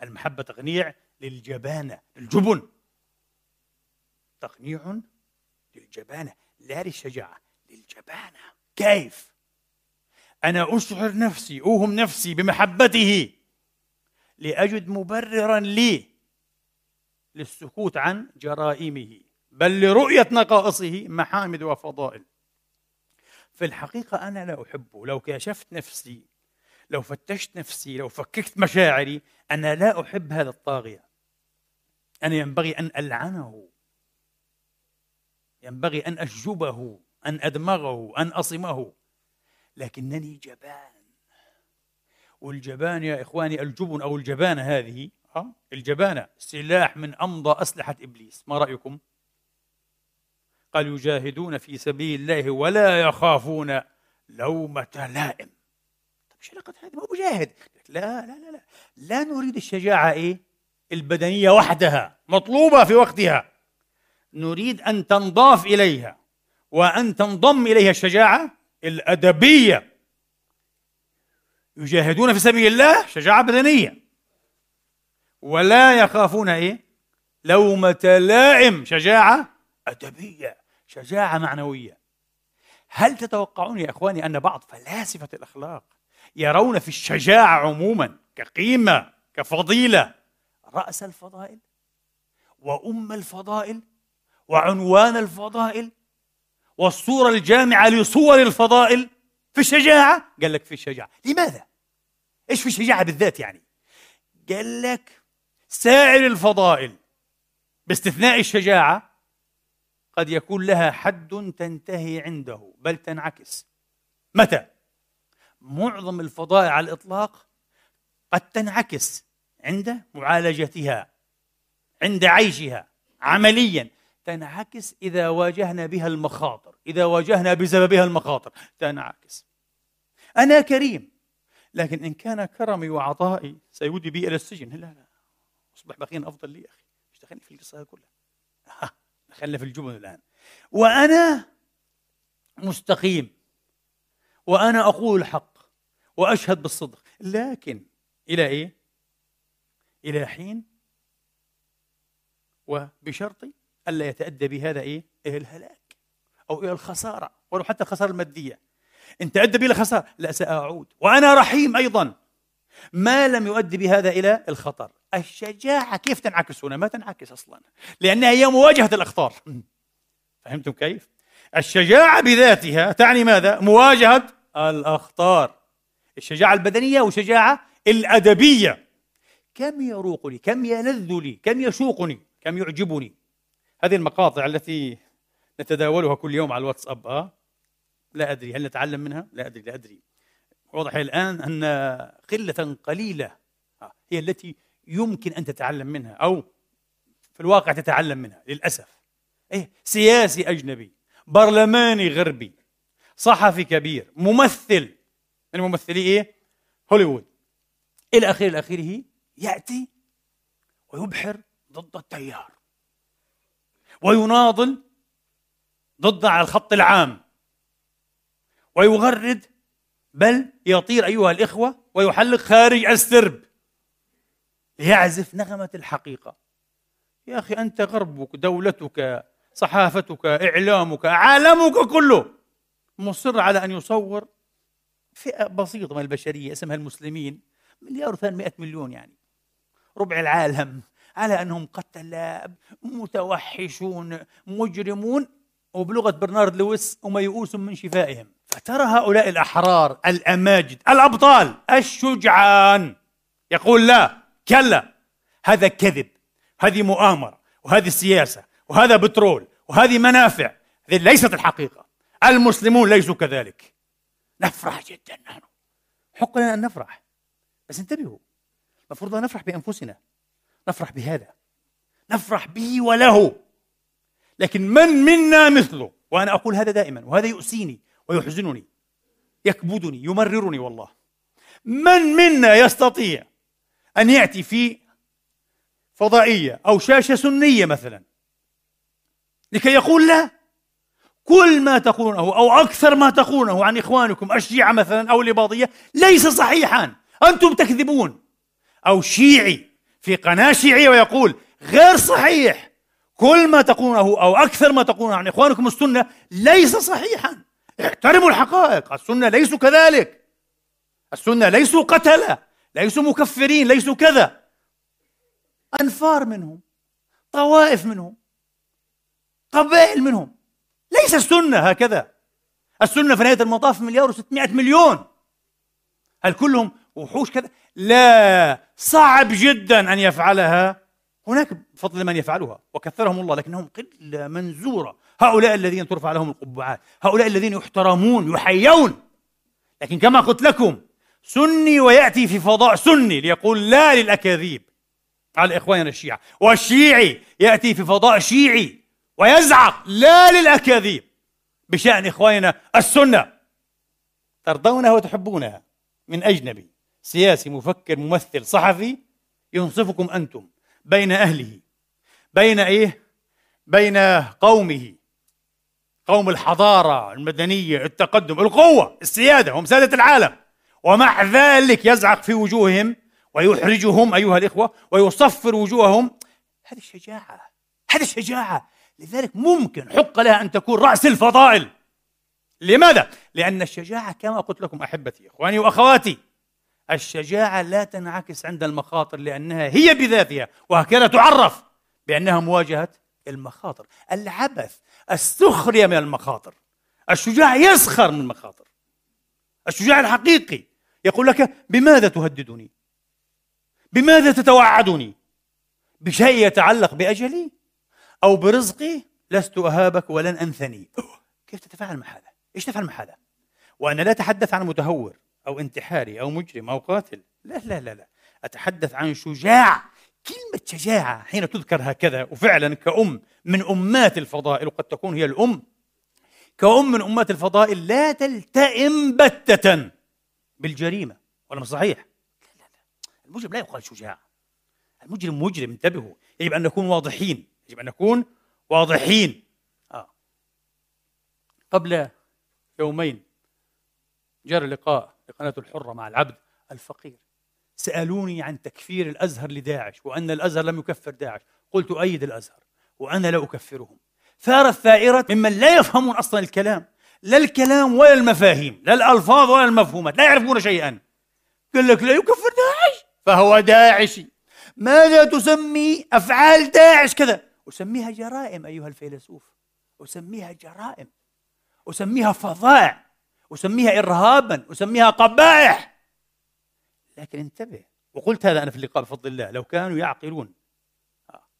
المحبة تقنيع للجبانة الجبن. تقنيع للجبانة لا للشجاعة للجبانة. كيف؟ أنا أشعر نفسي أوهم نفسي بمحبته لأجد مبررا لي للسكوت عن جرائمه بل لرؤية نقائصه محامد وفضائل. في الحقيقة أنا لا أحبه لو كشفت نفسي لو فتشت نفسي لو فككت مشاعري أنا لا أحب هذا الطاغية. أنا ينبغي أن ألعنه. ينبغي أن أشجبه أن أدمغه أن أصمه. لكنني جبان. والجبان يا إخواني الجبن أو الجبانة هذه ها الجبانة سلاح من أمضى أسلحة إبليس. ما رأيكم؟ قال يجاهدون في سبيل الله ولا يخافون لومة لائم. إيش علاقة هذه؟ ما هو مجاهد. لا لا لا لا. لا نريد الشجاعة إيه؟ البدنية وحدها مطلوبة في وقتها. نريد أن تنضاف إليها. وأن تنضم إليها الشجاعة الأدبية. يجاهدون في سبيل الله شجاعة بدنية. ولا يخافون إيه؟ لومة لائم شجاعة أدبية شجاعة معنوية. هل تتوقعون يا إخواني أن بعض فلاسفة الأخلاق يرون في الشجاعة عموما كقيمة كفضيلة رأس الفضائل وأم الفضائل وعنوان الفضائل والصورة الجامعة لصور الفضائل في الشجاعة قال لك في الشجاعة لماذا؟ إيش في الشجاعة بالذات يعني؟ قال لك سائر الفضائل باستثناء الشجاعة قد يكون لها حد تنتهي عنده بل تنعكس متى؟ معظم الفضائل على الإطلاق قد تنعكس عند معالجتها عند عيشها عمليا. تنعكس إذا واجهنا بها المخاطر إذا واجهنا بسببها المخاطر تنعكس. أنا كريم لكن إن كان كرمي وعطائي سيودي بي إلى السجن. لا لا أصبح بخيلا أفضل لي أخي. مش دخلني في القصة كلها. خلينا في الجبن الآن. وأنا مستقيم. وأنا أقول الحق وأشهد بالصدق لكن إلى إيه؟ إلى حين وبشرط ألا يتأدى بهذا إيه؟ إلى الهلاك أو إلى الخسارة ولو حتى الخسارة المادية إن تأدى بي الخسارة لا سأعود وأنا رحيم أيضا ما لم يؤدي بهذا إلى الخطر الشجاعة كيف تنعكس هنا؟ ما تنعكس أصلا لأنها هي مواجهة الأخطار فهمتم كيف؟ الشجاعة بذاتها تعني ماذا؟ مواجهة الأخطار الشجاعة البدنية والشجاعة الأدبية. كم يروق لي كم يلذ لي كم يشوقني؟ كم يعجبني؟ هذه المقاطع التي نتداولها كل يوم على الواتساب آه؟ لا أدري هل نتعلم منها؟ لا أدري لا أدري. واضح الآن أن قلة قليلة آه، هي التي يمكن أن تتعلم منها أو في الواقع تتعلم منها للأسف. إيه سياسي أجنبي برلماني غربي صحفي كبير ممثل. من ممثلي إيه؟ هوليوود. إلى آخره إلى آخره يأتي ويبحر ضد التيار. ويناضل ضد على الخط العام. ويغرد بل يطير أيها الإخوة ويحلق خارج السرب. ليعزف نغمة الحقيقة. يا أخي أنت غربك دولتك صحافتك إعلامك عالمك كله مصر على أن يصور فئة بسيطة من البشرية اسمها المسلمين مليار وثمانمائة مليون يعني. ربع العالم على أنهم قتلة متوحشون مجرمون وبلغة برنارد لويس وميؤوس من شفائهم. فترى هؤلاء الأحرار الأماجد الأبطال الشجعان. يقول لا كلا هذا كذب هذه مؤامرة وهذه سياسة وهذا بترول وهذه منافع. هذه ليست الحقيقة. المسلمون ليسوا كذلك. نفرح جدا نحن. حق لنا أن نفرح. بس انتبهوا. المفروض أن نفرح بأنفسنا. نفرح بهذا. نفرح به وله. لكن من منا مثله؟ وأنا أقول هذا دائما. وهذا يؤسيني ويحزنني. يكبدني. يمررني والله. من منا يستطيع أن يأتي في فضائية أو شاشة سنية مثلا؟ لكي يقول لا. كل ما تقولونه أو أكثر ما تقولونه عن إخوانكم الشيعة مثلا أو الإباضية ليس صحيحا. أنتم تكذبون. أو شيعي في قناة شيعية ويقول غير صحيح. كل ما تقولونه أو أكثر ما تقولونه عن إخوانكم السنة ليس صحيحا. احترموا الحقائق. السنة ليسوا كذلك. السنة ليسوا قتلة. ليسوا مكفرين. ليسوا كذا. أنفار منهم. طوائف منهم. قبائل منهم. ليس السنة هكذا. السنة في نهاية المطاف مليار وستمائة مليون. هل كلهم وحوش كذا؟ لا. صعب جدا أن يفعلها. هناك بفضل من يفعلها وكثرهم الله لكنهم قلة منزورة. هؤلاء الذين ترفع لهم القبعات هؤلاء الذين يحترمون يحيون. لكن كما قلت لكم سني ويأتي في فضاء سني ليقول لا للأكاذيب. على إخواننا الشيعة والشيعي يأتي في فضاء شيعي. ويزعق لا للأكاذيب بشأن إخواننا السنة. ترضونها وتحبونها. من أجنبي سياسي مفكر ممثل صحفي ينصفكم أنتم بين أهله بين إيه؟ بين قومه. قوم الحضارة المدنية التقدم القوة السيادة هم سادة العالم. ومع ذلك يزعق في وجوههم ويحرجهم أيها الإخوة ويصفر وجوههم. هذه الشجاعة هذه الشجاعة. لذلك ممكن حق لها أن تكون رأس الفضائل. لماذا؟ لأن الشجاعة كما قلت لكم أحبتي إخواني وأخواتي الشجاعة لا تنعكس عند المخاطر لأنها هي بذاتها وهكذا تعرف بأنها مواجهة المخاطر. العبث السخرية من المخاطر الشجاع يسخر من المخاطر الشجاع الحقيقي يقول لك بماذا تهددني؟ بماذا تتوعدني؟ بشيء يتعلق بأجلي؟ أو برزقي لست أهابك ولن أنثني. كيف تتفاعل مع هذا؟ إيش تفعل مع هذا؟ وأنا لا أتحدث عن متهور أو انتحاري أو مجرم أو قاتل. لا لا لا لا. أتحدث عن شجاع. كلمة شجاعة حين تذكر هكذا وفعلا كأم من أمات الفضائل وقد تكون هي الأم. كأم من أمات الفضائل لا تلتئم بتة بالجريمة ولا صحيح؟ لا لا لا. المجرم لا يقال شجاع. المجرم مجرم انتبهوا. يجب أن نكون واضحين. يجب أن نكون واضحين. آه. قبل يومين جرى لقاء لقناة الحرة مع العبد الفقير. سألوني عن تكفير الأزهر لداعش وأن الأزهر لم يكفر داعش. قلت أيد الأزهر وأنا لا أكفرهم. ثارت ثائرة ممن لا يفهمون أصلا الكلام. لا الكلام ولا المفاهيم لا الألفاظ ولا المفهومات لا يعرفون شيئا. قال لك لا يكفر داعش. فهو داعشي. ماذا تسمي أفعال داعش كذا؟ أسميها جرائم أيها الفيلسوف. أسميها جرائم. أسميها فظائع أسميها إرهابا. أسميها قبائح. لكن انتبه وقلت هذا أنا في اللقاء بفضل الله لو كانوا يعقلون.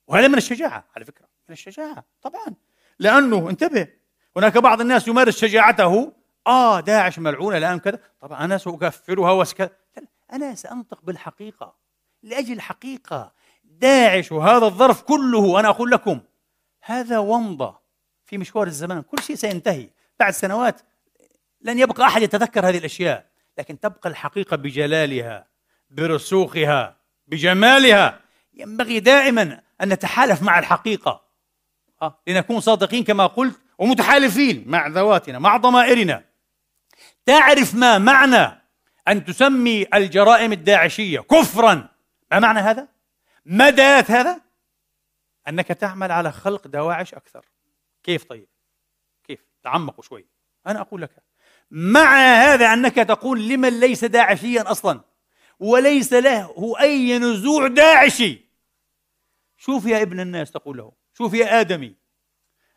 وهذا من الشجاعة على فكرة من الشجاعة طبعا. لأنه انتبه هناك بعض الناس يمارس شجاعته. آه داعش ملعونة الآن كذا. طبعا أنا سأكفرها وسكذا أنا سأنطق بالحقيقة. لأجل الحقيقة داعش وهذا الظرف كله أنا أقول لكم هذا ومضة في مشوار الزمان كل شيء سينتهي بعد سنوات لن يبقى أحد يتذكر هذه الأشياء لكن تبقى الحقيقة بجلالها برسوخها بجمالها ينبغي دائما أن نتحالف مع الحقيقة أه؟ لنكون صادقين كما قلت ومتحالفين مع ذواتنا مع ضمائرنا تعرف ما معنى أن تسمي الجرائم الداعشية كفرا ما معنى هذا؟ مدات هذا؟ أنك تعمل على خلق دواعش أكثر. كيف طيب؟ كيف؟ تعمقوا شوي. أنا أقول لك مع هذا أنك تقول لمن ليس داعشيا أصلا؟ وليس له أي نزوع داعشي؟ شوف يا ابن الناس تقول له. شوف يا آدمي.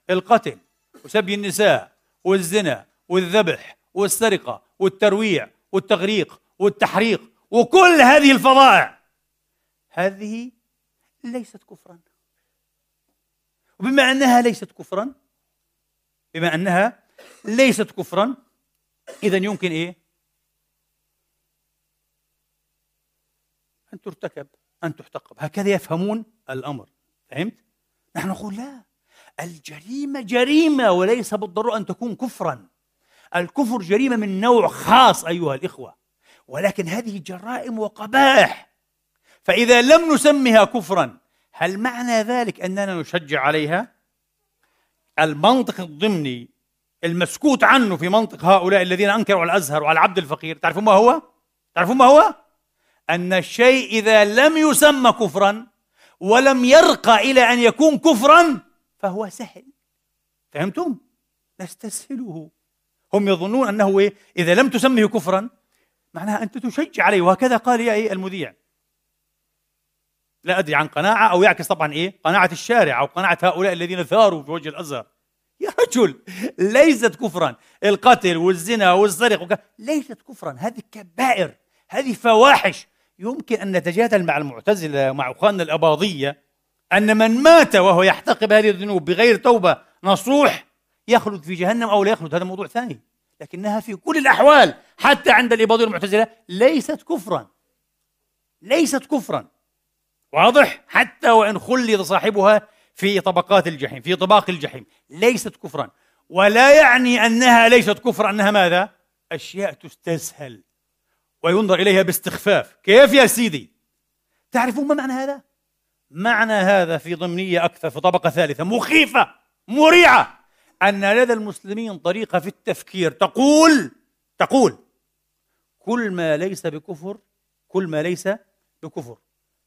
القتل وسبي النساء والزنا والذبح والسرقة والترويع والتغريق والتحريق وكل هذه الفظائع هذه ليست كفرا. وبما أنها ليست كفرا بما أنها ليست كفرا إذا يمكن إيه؟ أن ترتكب أن تحتقب. هكذا يفهمون الأمر. فهمت؟ نحن نقول لا. الجريمة جريمة وليس بالضرورة أن تكون كفرا. الكفر جريمة من نوع خاص أيها الإخوة. ولكن هذه جرائم وقبائح فإذا لم نسمها كفرا هل معنى ذلك أننا نشجع عليها؟ المنطق الضمني المسكوت عنه في منطق هؤلاء الذين أنكروا على الأزهر وعلى العبد الفقير تعرفون ما هو؟ تعرفون ما هو؟ أن الشيء إذا لم يسمى كفرا ولم يرقى إلى أن يكون كفرا فهو سهل فهمتم؟ نستسهله هم يظنون أنه إيه؟ إذا لم تسمه كفرا معناها أنت تشجع عليه وهكذا قال يا إيه المذيع لا أدري عن قناعة أو يعكس طبعا إيه؟ قناعة الشارع أو قناعة هؤلاء الذين ثاروا في وجه الأزهر. يا رجل ليست كفرا. القتل والزنا والسرقة ليست كفرا. هذه كبائر هذه فواحش. يمكن أن نتجادل مع المعتزلة مع أخواننا الأباضية أن من مات وهو يحتقب هذه الذنوب بغير توبة نصوح يخلد في جهنم أو لا يخلد. هذا موضوع ثاني. لكنها في كل الأحوال حتى عند الإباضية والمعتزلة ليست كفرا. ليست كفرا. واضح حتى وإن خلد صاحبها في طبقات الجحيم في طباق الجحيم ليست كفرا ولا يعني أنها ليست كفرا أنها ماذا؟ أشياء تستسهل وينظر إليها باستخفاف كيف يا سيدي؟ تعرفون ما معنى هذا؟ معنى هذا في ضمنية أكثر في طبقة ثالثة مخيفة مريعة أن لدى المسلمين طريقة في التفكير تقول تقول كل ما ليس بكفر كل ما ليس بكفر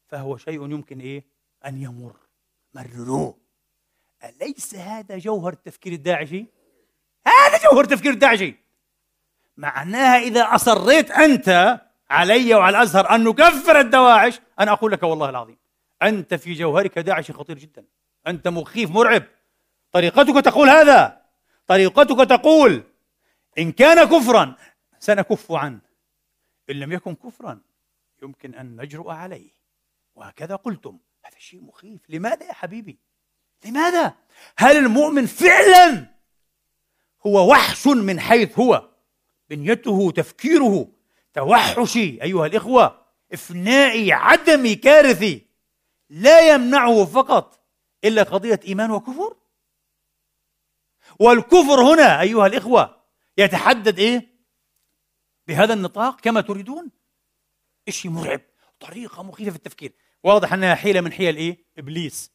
فهو شيء يمكن إيه؟ أن يمر. مرروه أليس هذا جوهر التفكير الداعشي؟ هذا جوهر التفكير الداعشي. معناها إذا أصريت أنت علي وعلى الأزهر أن نكفر الدواعش أنا أقول لك والله العظيم أنت في جوهرك داعشي خطير جدا. أنت مخيف مرعب. طريقتك تقول هذا. طريقتك تقول إن كان كفرا سنكف عنه. إن لم يكن كفرا يمكن أن نجرؤ عليه. وهكذا قلتم. هذا شيء مخيف. لماذا يا حبيبي؟ لماذا؟ هل المؤمن فعلا هو وحش من حيث هو؟ بنيته تفكيره توحشي أيها الإخوة افنائي عدمي كارثي. لا يمنعه فقط إلا قضية إيمان وكفر. والكفر هنا أيها الإخوة يتحدد إيه؟ بهذا النطاق كما تريدون. شيء مرعب طريقة مخيفة في التفكير. واضح أنها حيلة من حيل إيه؟ إبليس.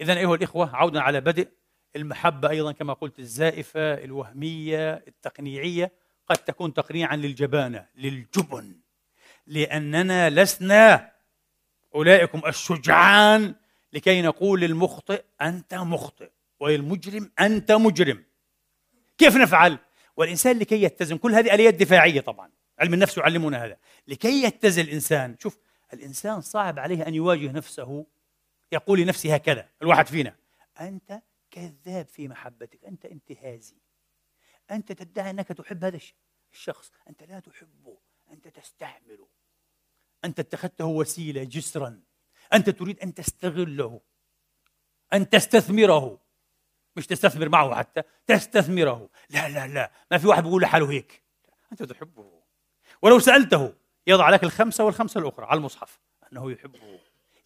اذا أيها الإخوة عودا على بدء المحبة أيضا كما قلت الزائفة الوهمية التقنيعية. قد تكون تقنيعا للجبانة للجبن. لأننا لسنا أولئكم الشجعان لكي نقول للمخطئ أنت مخطئ وللمجرم أنت مجرم. كيف نفعل؟ والإنسان لكي يتزن كل هذه آليات دفاعية طبعا علم النفس يعلمنا هذا. لكي يتزن الإنسان شوف الإنسان صعب عليه أن يواجه نفسه يقول لنفسه هكذا الواحد فينا أنت كذاب في محبتك أنت انتهازي. أنت تدعي أنك تحب هذا الشخص أنت لا تحبه أنت تستعمله أنت اتخذته وسيلة جسرا. أنت تريد أن تستغله. أن تستثمره. مش تستثمر معه حتى تستثمره. لا لا لا. ما في واحد بيقول لحاله هيك. أنت تحبه. ولو سألته يضع لك الخمسة والخمسة الأخرى على المصحف. أنه يحبه.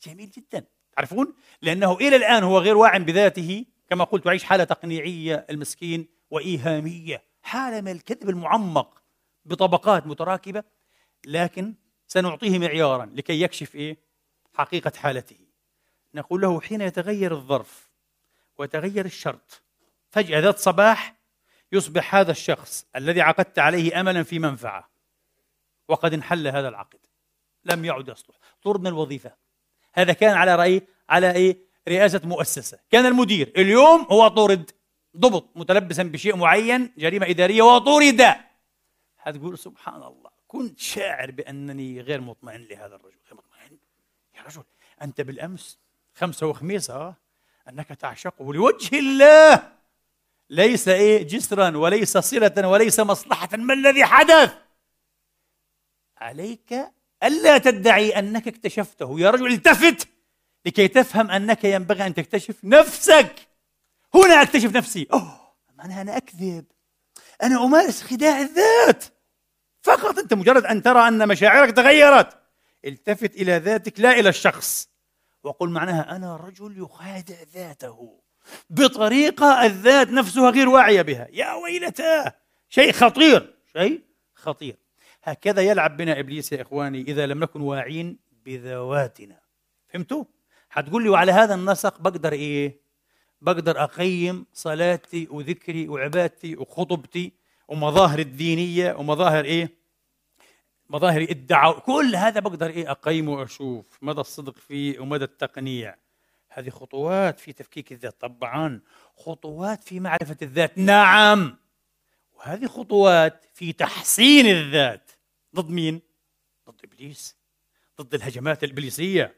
جميل جدا. تعرفون؟ لأنه إلى الآن هو غير واع بذاته. كما قلت يعيش حالة تقنيعية المسكين وإيهامية. حالة من الكذب المعمق بطبقات متراكبة. لكن سنعطيه معيارا لكي يكشف إيه؟ حقيقة حالته. نقول له حين يتغير الظرف ويتغير الشرط فجأة ذات صباح يصبح هذا الشخص الذي عقدت عليه املا في منفعة. وقد انحل هذا العقد. لم يعد يصلح. طرد من الوظيفة. هذا كان على رأي على إيه؟ رئاسة مؤسسة. كان المدير. اليوم هو طرد. ضبط. متلبسا بشيء معين جريمة إدارية وطرد. هتقول سبحان الله كنت شاعر بأنني غير مطمئن لهذا الرجل. غير مطمئن. يا رجل أنت بالأمس خمسة وخميس آه أنك تعشقه لوجه الله. ليس إيه؟ جسرا وليس صلة وليس مصلحة. ما الذي حدث؟ عليك ألا تدعي أنك اكتشفته. يا رجل التفت لكي تفهم أنك ينبغي أن تكتشف نفسك. هنا أكتشف نفسي. أوه معناها أنا أكذب؟ أنا أمارس خداع الذات. فقط أنت مجرد أن ترى أن مشاعرك تغيرت. التفت إلى ذاتك لا إلى الشخص. وقل معناها أنا رجل يخادع ذاته بطريقة الذات نفسها غير واعية بها. يا ويلتاه شيء خطير شيء خطير. هكذا يلعب بنا إبليس يا إخواني إذا لم نكن واعين بذواتنا. فهمتوا؟ حتقول لي وعلى هذا النسق بقدر إيه؟ بقدر أقيم صلاتي وذكري وعبادتي وخطبتي ومظاهر الدينية ومظاهر إيه؟ مظاهر الدعوة. كل هذا بقدر إيه؟ اقيمه وأشوف مدى الصدق فيه ومدى التقنيع هذه خطوات في تفكيك الذات طبعا. خطوات في معرفة الذات. نعم. وهذه خطوات في تحسين الذات. ضد مين؟ ضد إبليس. ضد الهجمات الإبليسية.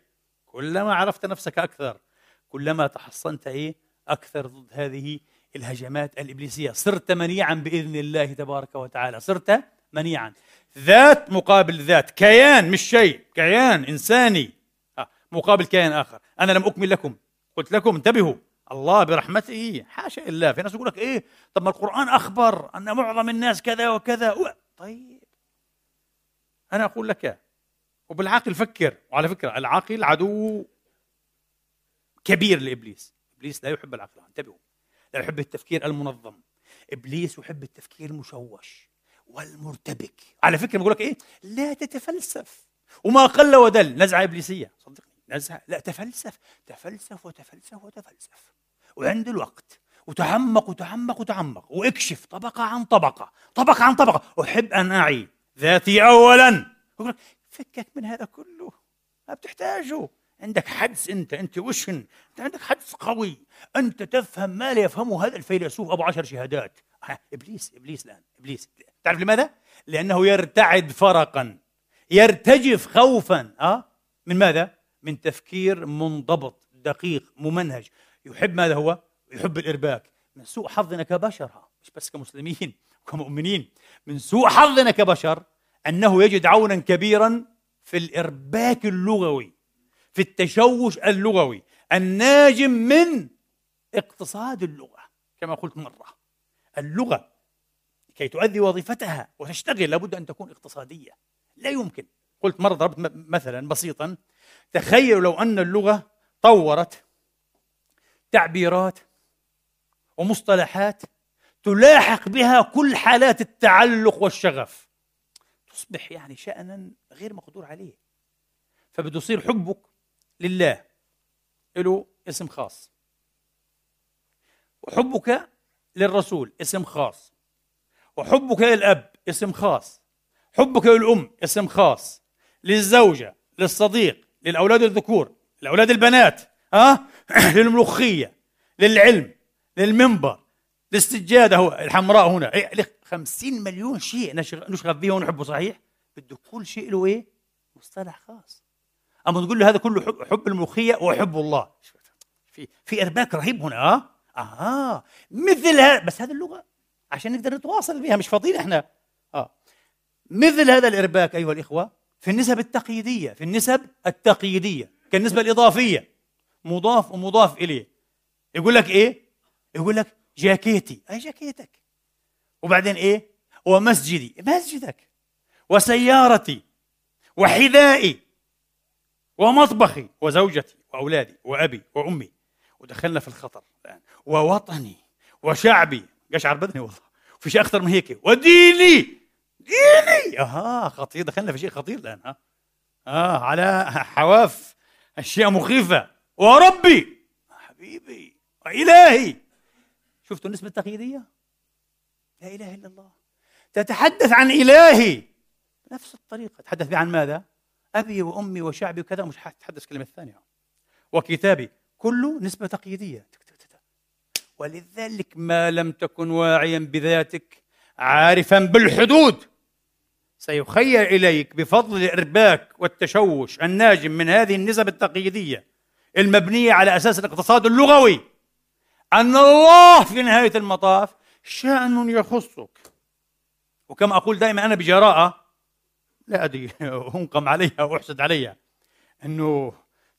كلما عرفت نفسك أكثر كلما تحصنت إيه؟ أكثر ضد هذه الهجمات الإبليسية. صرت منيعا بإذن الله تبارك وتعالى. صرت منيعا. ذات مقابل ذات. كيان مش شيء. كيان إنساني. آه، مقابل كيان آخر. أنا لم أكمل لكم. قلت لكم انتبهوا. الله برحمته. حاشا الله في ناس يقول لك إيه؟ طب ما القرآن أخبر أن معظم الناس كذا وكذا. طيب. أنا أقول لك وبالعقل فكر. وعلى فكرة العقل عدو كبير لإبليس. إبليس لا يحب العقل. انتبهوا. لا يحب التفكير المنظم. إبليس يحب التفكير المشوش والمرتبك. على فكرة بقول لك إيه؟ لا تتفلسف. وما قل ودل. نزعة إبليسية. صدقني. نزعة. لا تفلسف. تفلسف وتفلسف وتفلسف. وعند الوقت. وتعمق وتعمق وتعمق. وإكشف طبقة عن طبقة. طبقة عن طبقة. أحب أن أعي ذاتي أولا. فكك من هذا كله. ما بتحتاجه. عندك حدس أنت أنت وشن. انت عندك حدس قوي. أنت تفهم ما لا يفهمه هذا الفيلسوف أبو عشر شهادات. إبليس إبليس الآن إبليس. تعرف لماذا؟ لأنه يرتعد فرقا. يرتجف خوفا. آه؟ من ماذا؟ من تفكير منضبط دقيق ممنهج. يحب ماذا هو؟ يحب الإرباك. من سوء حظنا كبشر مش بس كمسلمين. وكمؤمنين من سوء حظنا كبشر أنه يجد عونا كبيرا في الإرباك اللغوي في التشوش اللغوي الناجم من اقتصاد اللغة كما قلت مرة. اللغة كي تؤدي وظيفتها وتشتغل لابد أن تكون اقتصادية. لا يمكن. قلت مرة ضربت مثلا بسيطا تخيلوا لو أن اللغة طورت تعبيرات ومصطلحات تلاحق بها كل حالات التعلق والشغف. تصبح يعني شأنا غير مقدور عليه. فبده يصير حبك لله. له اسم خاص. وحبك للرسول اسم خاص. وحبك للأب اسم خاص. حبك للأم اسم خاص. للزوجة للصديق للأولاد الذكور الأولاد البنات ها أه؟ للملوخية للعلم للمنبر. للسجادة هو الحمراء هنا. إيه 50 مليون شيء نشغل به ونحبه صحيح؟ بده كل شيء له إيه؟ مصطلح خاص. أما تقول له هذا كله حب, حب الملوخية وحب الله. في في أرباك رهيب هنا آه؟ آه. مثل هذا بس هذه اللغة عشان نقدر نتواصل بها مش فاضيين إحنا. آه. مثل هذا الأرباك أيها الإخوة في النسب التقييدية في النسب التقييدية كالنسبة الإضافية. مضاف ومضاف إليه. يقول لك إيه؟ يقول لك جاكيتي. أي جاكيتك. وبعدين إيه؟ ومسجدي. مسجدك. وسيارتي. وحذائي. ومطبخي. وزوجتي. وأولادي. وأبي. وأمي. ودخلنا في الخطر الآن. ووطني. وشعبي. قشعر بدني والله. في شيء اخطر من هيك. وديني. ديني. أها. خطير. دخلنا في شيء خطير الآن ها. آه على حواف. أشياء مخيفة. وربي. حبيبي. وإلهي. شفتوا النسبة التقييديه لا إله إلا الله. تتحدث عن إلهي. بنفس الطريقة. تحدث عن ماذا؟ أبي وأمي وشعبي وكذا. مش حتحدث كلمة ثانية. وكتابي. كله نسبة تقييديه ولذلك ما لم تكن واعيا بذاتك عارفا بالحدود. سيخيل إليك بفضل الإرباك والتشوش الناجم من هذه النسب التقييديه المبنية على أساس الاقتصاد اللغوي. أن الله في نهاية المطاف شأن يخصك. وكما أقول دائما أنا بجراءة لا أدري أنقم عليها وأحسد عليها. أنه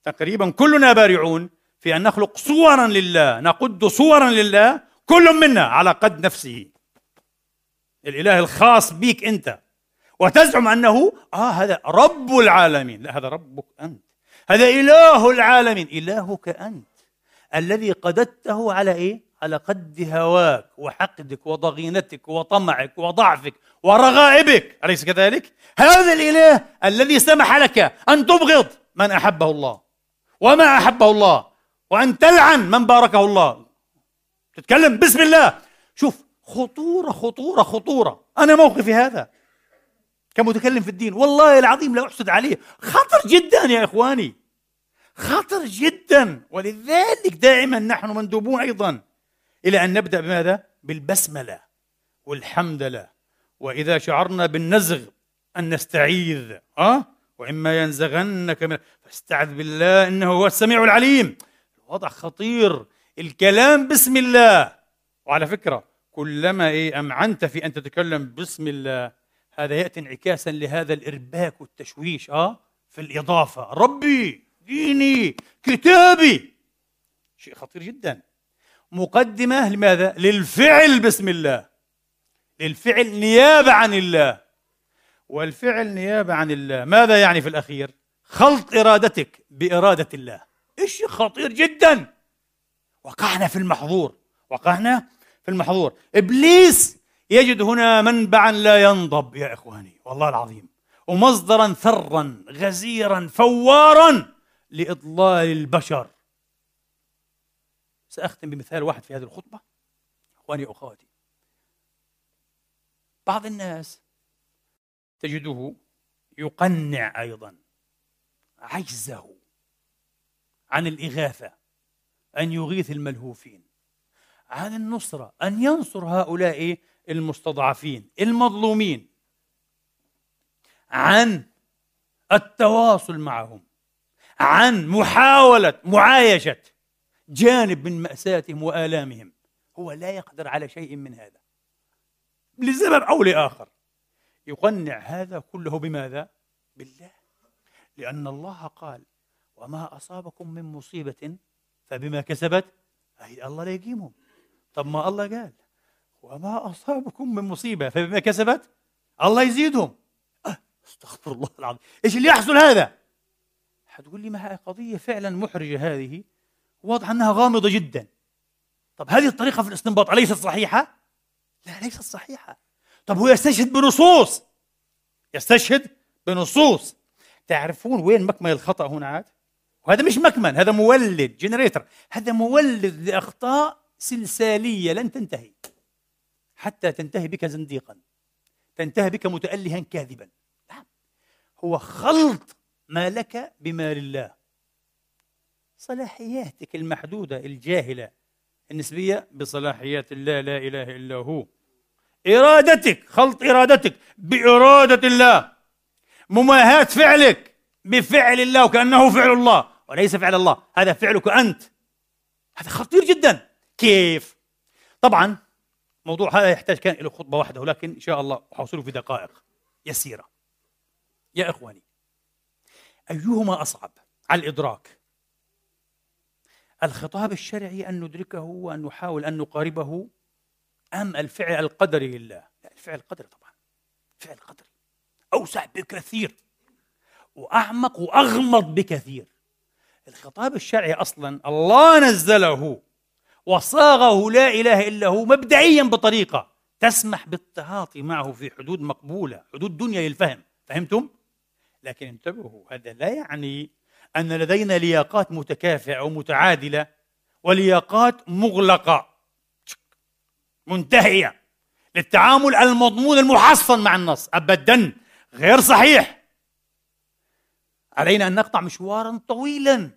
تقريبا كلنا بارعون في أن نخلق صورا لله نقد صورا لله كل منا على قد نفسه. الإله الخاص بك أنت. وتزعم أنه آه هذا رب العالمين. لا هذا ربك أنت. هذا إله العالمين. إلهك أنت. الذي قددته على إيه؟ على قد هواك وحقدك وضغينتك وطمعك وضعفك ورغائبك أليس كذلك؟ هذا الإله الذي سمح لك أن تبغض من أحبه الله وما أحبه الله وأن تلعن من باركه الله. تتكلم بسم الله. شوف خطورة خطورة خطورة. أنا موقفي هذا كمتكلم في الدين. والله العظيم لا أحسد عليه. خطر جدا يا إخواني. خطر جدا. ولذلك دائما نحن مندوبون أيضا إلى أن نبدأ بماذا؟ بالبسملة. والحمد لله. وإذا شعرنا بالنزغ أن نستعيذ أه؟ وإما ينزغنك من فاستعذ بالله إنه هو السميع العليم. الوضع خطير. الكلام بسم الله. وعلى فكرة كلما إيه أمعنت في أن تتكلم بسم الله هذا يأتي انعكاسا لهذا الإرباك والتشويش أه؟ في الإضافة. ربي! ديني كتابي. شيء خطير جدا. مقدمة لماذا؟ للفعل بسم الله. للفعل نيابة عن الله. والفعل نيابة عن الله ماذا يعني في الأخير؟ خلط إرادتك بإرادة الله. إيش خطير جدا. وقعنا في المحظور. وقعنا في المحظور. إبليس يجد هنا منبعا لا ينضب يا إخواني. والله العظيم. ومصدرا ثرا غزيرا فوارا. لإضلال البشر. سأختم بمثال واحد في هذه الخطبة إخواني وأخواتي. بعض الناس تجده يقنع أيضا عجزه عن الإغاثة أن يغيث الملهوفين عن النصرة أن ينصر هؤلاء المستضعفين المظلومين عن التواصل معهم. عن محاولة معايشة جانب من مأساتهم وآلامهم. هو لا يقدر على شيء من هذا. لسبب أو لآخر. يقنع هذا كله بماذا؟ بالله. لأن الله قال وما أصابكم من مصيبة فبما كسبت أي الله لا يقيمهم. طب ما الله قال وما أصابكم من مصيبة فبما كسبت الله يزيدهم. أه أستغفر الله العظيم. إيش اللي يحصل هذا؟ حتقول لي ما هي قضية فعلا محرجة هذه؟ واضح أنها غامضة جدا. طب هذه الطريقة في الاستنباط أليست صحيحة؟ لا ليست صحيحة. طب هو يستشهد بنصوص؟ يستشهد بنصوص. تعرفون وين مكمن الخطأ هنا عاد؟ وهذا مش مكمن هذا مولد جنريتر هذا مولد لأخطاء سلسالية لن تنتهي. حتى تنتهي بك زنديقا. تنتهي بك متألها كاذبا. هو خلط ما لك بما لله. صلاحياتك المحدودة الجاهلة النسبية بصلاحيات الله لا إله إلا هو. إرادتك خلط إرادتك بإرادة الله. مماهاة فعلك بفعل الله وكأنه فعل الله وليس فعل الله. هذا فعلك أنت. هذا خطير جدا. كيف؟ طبعا موضوع هذا يحتاج كان إلى خطبة واحدة ولكن إن شاء الله أحصله في دقائق يسيرة. يا إخواني أيهما أصعب على الإدراك؟ الخطاب الشرعي أن ندركه وأن نحاول أن نقاربه أم الفعل القدري لله؟ لا الفعل القدري طبعا. الفعل القدري. أوسع بكثير. وأعمق وأغمض بكثير. الخطاب الشرعي أصلا الله نزله وصاغه لا إله إلا هو مبدئيا بطريقة تسمح بالتعاطي معه في حدود مقبولة حدود دنيا للفهم. فهمتم؟ لكن انتبهوا هذا لا يعني أن لدينا لياقات متكافئة ومتعادلة ولياقات مغلقة منتهية للتعامل المضمون المحصن مع النص أبدا غير صحيح. علينا أن نقطع مشوارا طويلا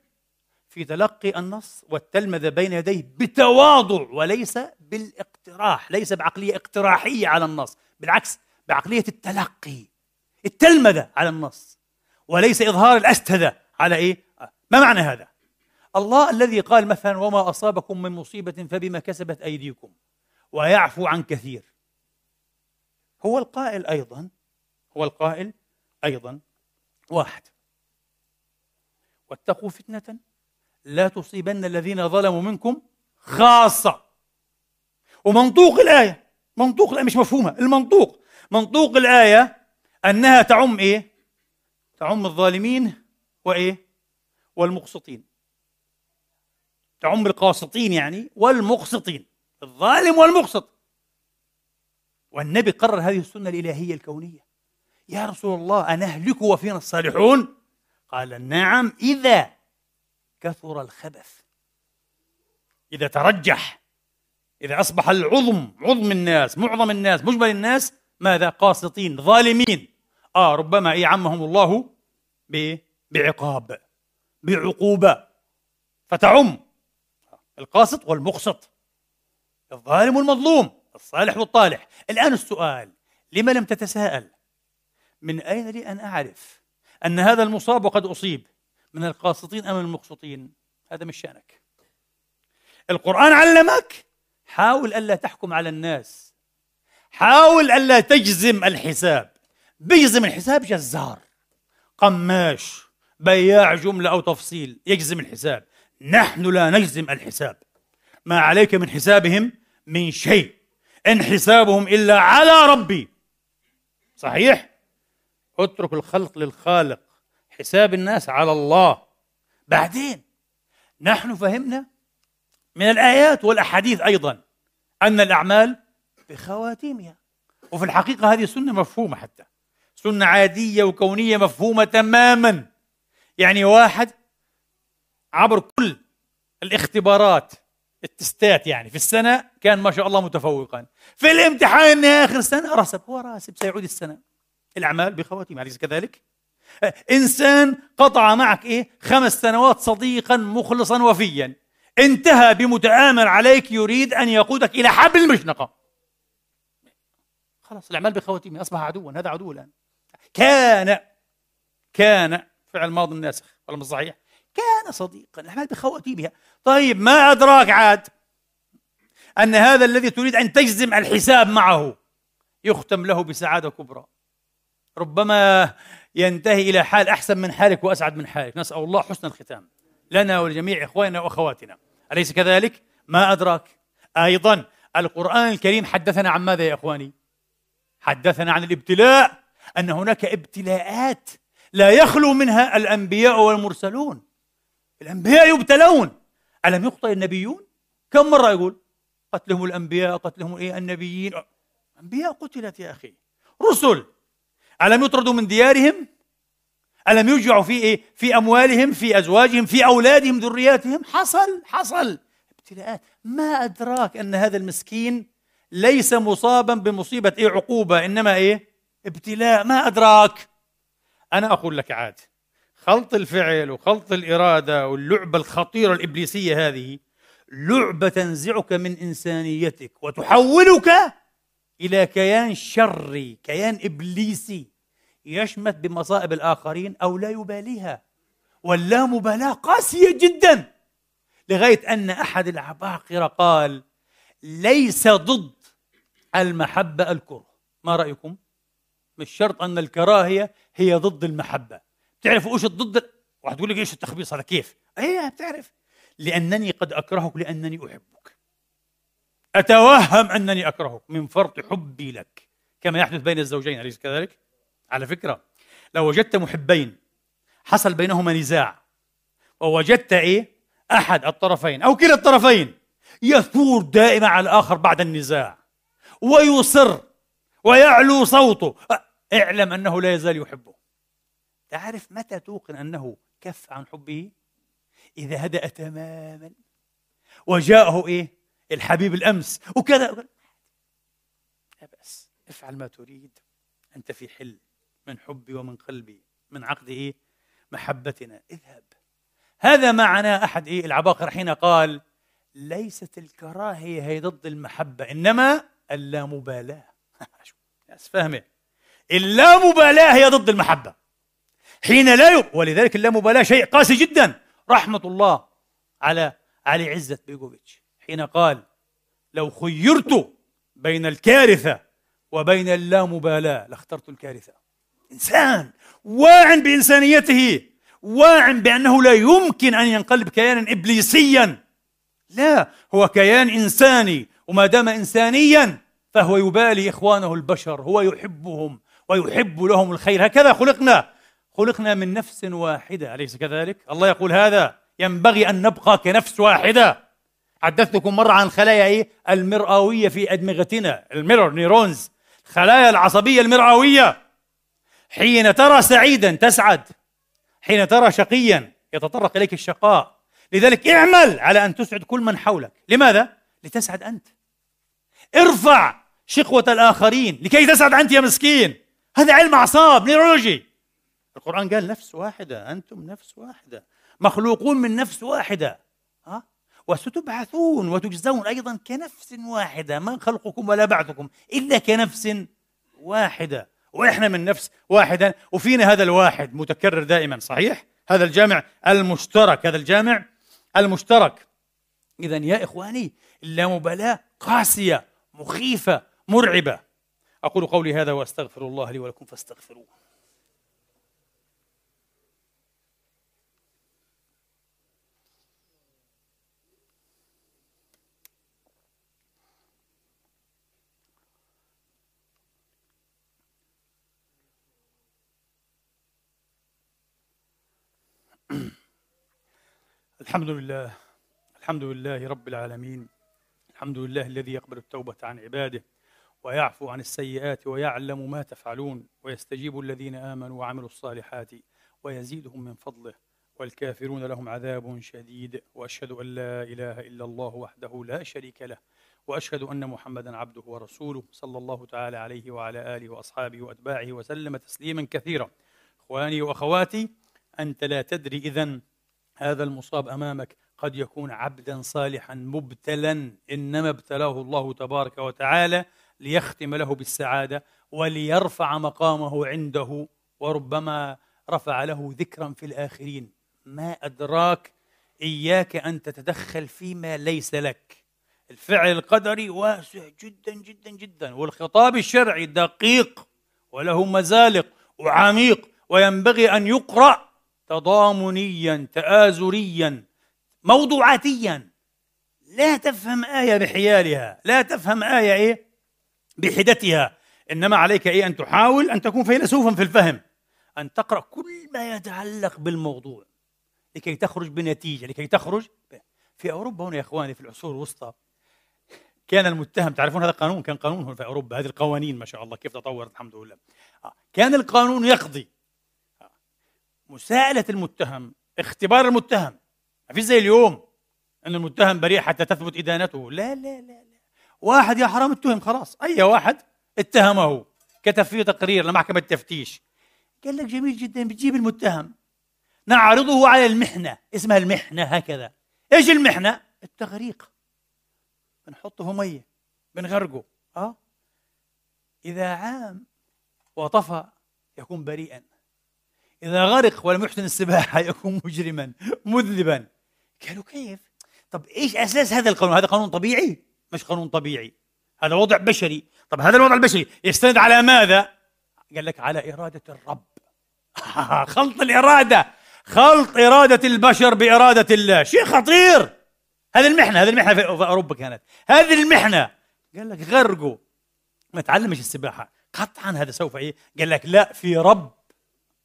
في تلقي النص والتلمذة بين يديه بتواضع وليس بالاقتراح ليس بعقلية اقتراحية على النص بالعكس بعقلية التلقي التلمذة على النص. وليس إظهار الأستذة على إيه؟ ما معنى هذا؟ الله الذي قال مثلا وما أصابكم من مصيبة فبما كسبت أيديكم. ويعفو عن كثير. هو القائل أيضا هو القائل أيضا واحد. واتقوا فتنة لا تصيبن الذين ظلموا منكم خاصة. ومنطوق الآية منطوق الآية مش مفهومة المنطوق منطوق الآية أنها تعم إيه؟ تعم الظالمين وإيه؟ والمقسطين. تعم القاسطين يعني والمقسطين. الظالم والمقسط. والنبي قرر هذه السنة الإلهية الكونية. يا رسول الله أنهلك وفينا الصالحون؟ قال نعم إذا كثر الخبث. إذا ترجح إذا أصبح العظم عظم الناس معظم الناس مجمل الناس ماذا؟ قاسطين ظالمين. آه ربما يعمهم الله بعقاب بعقوبة. فتعم. القاسط والمقسط. الظالم والمظلوم. الصالح والطالح. الآن السؤال لما لم تتساءل؟ من أين لي أن أعرف أن هذا المصاب وقد أصيب؟ من القاسطين أم المقسطين؟ هذا مش شأنك. القرآن علمك حاول ألا تحكم على الناس. حاول ألا تجزم الحساب. بيجزم الحساب جزار. قماش بياع جملة أو تفصيل يجزم الحساب. نحن لا نجزم الحساب. ما عليك من حسابهم؟ من شيء. إن حسابهم إلا على ربي. صحيح؟ اترك الخلق للخالق. حساب الناس على الله. بعدين نحن فهمنا من الآيات والأحاديث أيضا أن الأعمال بخواتيمها وفي الحقيقة هذه سنة مفهومة حتى. سنة عادية وكونية مفهومة تماما. يعني واحد عبر كل الاختبارات التستات يعني في السنة كان ما شاء الله متفوقا. في الامتحان آخر السنة رسب هو راسب سيعود السنة. الأعمال بخواتيم أليس كذلك؟ إنسان قطع معك إيه؟ خمس سنوات صديقا مخلصا وفيا. انتهى بمتآمر عليك يريد أن يقودك إلى حبل المشنقة. خلاص الأعمال بخواتيم أصبح عدوا هذا عدو الآن. كان كان فعل ماضي ناسخ ولا صحيح. كان صديقا الأعمال بخواتيمها. طيب ما أدراك عاد أن هذا الذي تريد أن تجزم الحساب معه يختم له بسعادة كبرى. ربما ينتهي إلى حال أحسن من حالك وأسعد من حالك. نسأل الله حسن الختام لنا ولجميع إخواننا وأخواتنا. أليس كذلك؟ ما أدراك؟ أيضا القرآن الكريم حدثنا عن ماذا يا إخواني؟ حدثنا عن الابتلاء أن هناك ابتلاءات لا يخلو منها الأنبياء والمرسلون. الأنبياء يبتلون. ألم يخطئ النبيون؟ كم مرة يقول قتلهم الأنبياء قتلهم إيه؟ النبيين. أنبياء قتلت يا أخي. رسل. ألم يطردوا من ديارهم؟ ألم يوجعوا في إيه؟ في أموالهم في أزواجهم في أولادهم ذرياتهم؟ حصل حصل. ابتلاءات. ما أدراك أن هذا المسكين ليس مصابا بمصيبة إيه؟ عقوبة إنما إيه؟ ابتلاء ما أدراك. أنا أقول لك عاد خلط الفعل وخلط الإرادة واللعبة الخطيرة الإبليسية هذه لعبة تنزعك من إنسانيتك وتحولك إلى كيان شري كيان إبليسي يشمت بمصائب الآخرين أو لا يباليها. واللامبالاة قاسية جدا لغاية أن أحد العباقرة قال ليس ضد المحبة الكره. ما رأيكم؟ مش شرط أن الكراهية هي ضد المحبة تعرفوا إيش ضد واحد يقول لك إيش التخبيص هذا كيف؟ أيه بتعرف لأنني قد أكرهك لأنني أحبك أتوهم أنني أكرهك من فرط حبي لك كما يحدث بين الزوجين أليس كذلك؟ على فكرة لو وجدت محبين حصل بينهما نزاع ووجدت إيه؟ أحد الطرفين أو كلا الطرفين يثور دائما على الآخر بعد النزاع ويصر ويعلو صوته. اعلم أنه لا يزال يحبه. تعرف متى توقن أنه كف عن حبه؟ إذا هدأ تماما. وجاءه إيه؟ الحبيب الأمس. وكذا. لا بأس. افعل ما تريد. أنت في حل من حبي ومن قلبي. من عقد إيه؟ محبتنا. اذهب. هذا معنى أحد إيه؟ العباقرة حين قال ليست الكراهية هي ضد المحبة إنما اللامبالاة فاهمة اللامبالاة هي ضد المحبة. حين لا يب ولذلك اللامبالاة شيء قاسي جدا. رحمة الله على علي عزت بيجوفيتش. حين قال لو خيرت بين الكارثة وبين اللامبالاة لاخترت الكارثة. إنسان واع بإنسانيته واع بأنه لا يمكن أن ينقلب كيانا إبليسيا. لا هو كيان إنساني وما دام إنسانيا فهو يبالي إخوانه البشر هو يحبهم ويحب لهم الخير. هكذا خلقنا. خلقنا من نفس واحدة. أليس كذلك؟ الله يقول هذا. ينبغي أن نبقى كنفس واحدة. حدثتكم مرة عن خلايا إيه؟ المرئوية في أدمغتنا. الميرور نيرونز. خلايا العصبية المرئوية حين ترى سعيدا تسعد. حين ترى شقيا يتطرق إليك الشقاء. لذلك اعمل على أن تسعد كل من حولك. لماذا؟ لتسعد أنت. ارفع شقوة الآخرين لكي تسعد أنت يا مسكين. هذا علم أعصاب نيرولوجي. القرآن قال نفس واحدة أنتم نفس واحدة مخلوقون من نفس واحدة. ها؟ وستبعثون وتجزون أيضا كنفس واحدة ما خلقكم ولا بعثكم إلا كنفس واحدة. وإحنا من نفس واحدة وفينا هذا الواحد متكرر دائما صحيح؟ هذا الجامع المشترك هذا الجامع المشترك. إذا يا إخواني اللامبالاة قاسية مخيفة. مرعبة. أقول قولي هذا وأستغفر الله لي ولكم فاستغفروه. الحمد لله الحمد لله رب العالمين الحمد لله الذي يقبل التوبة عن عباده. ويعفو عن السيئات ويعلم ما تفعلون ويستجيب الذين آمنوا وعملوا الصالحات ويزيدهم من فضله والكافرون لهم عذاب شديد وأشهد أن لا إله إلا الله وحده لا شريك له وأشهد أن محمدا عبده ورسوله صلى الله تعالى عليه وعلى آله وأصحابه وأتباعه وسلم تسليما كثيرا. إخواني وأخواتي أنت لا تدري إذا هذا المصاب أمامك قد يكون عبدا صالحا مبتلا إنما ابتلاه الله تبارك وتعالى ليختم له بالسعادة وليرفع مقامه عنده وربما رفع له ذكرا في الآخرين. ما أدراك إياك أن تتدخل فيما ليس لك. الفعل القدري واسع جدا جدا جدا. والخطاب الشرعي دقيق وله مزالق وعميق وينبغي أن يقرأ تضامنيا تآزريا موضوعاتيا. لا تفهم آية بحيالها. لا تفهم آية إيه؟ بحدتها. إنما عليك إيه أن تحاول أن تكون فيلسوفا في الفهم. أن تقرأ كل ما يتعلق بالموضوع. لكي تخرج بنتيجة لكي تخرج في أوروبا هنا يا إخواني في العصور الوسطى كان المتهم تعرفون هذا قانون؟ كان قانون هنا في أوروبا هذه القوانين ما شاء الله كيف تطورت الحمد لله. آه، كان القانون يقضي. آه، مساءلة المتهم اختبار المتهم. ما في زي اليوم أن المتهم بريء حتى تثبت إدانته. لا لا لا لا. واحد يا حرام اتهم خلاص. أي واحد اتهمه. كتب فيه تقرير لمحكمة التفتيش قال لك جميل جدا بتجيب المتهم. نعرضه على المحنة. اسمها المحنة هكذا. إيش المحنة؟ التغريق. بنحطه مية بنغرقه. آه. إذا عام وطفى يكون بريئا. إذا غرق ولم يحسن السباحة يكون مجرما مذنبا. قالوا كيف؟ طب إيش أساس هذا القانون؟ هذا قانون طبيعي؟ مش قانون طبيعي. هذا وضع بشري. طب هذا الوضع البشري يستند على ماذا؟ قال لك على إرادة الرب. خلط الإرادة. خلط إرادة البشر بإرادة الله. شيء خطير. هذه المحنة هذه المحنة في أوروبا كانت. هذه المحنة. قال لك غرقوا. ما تعلمش السباحة. قطعا هذا سوف إيه؟ قال لك لا في رب.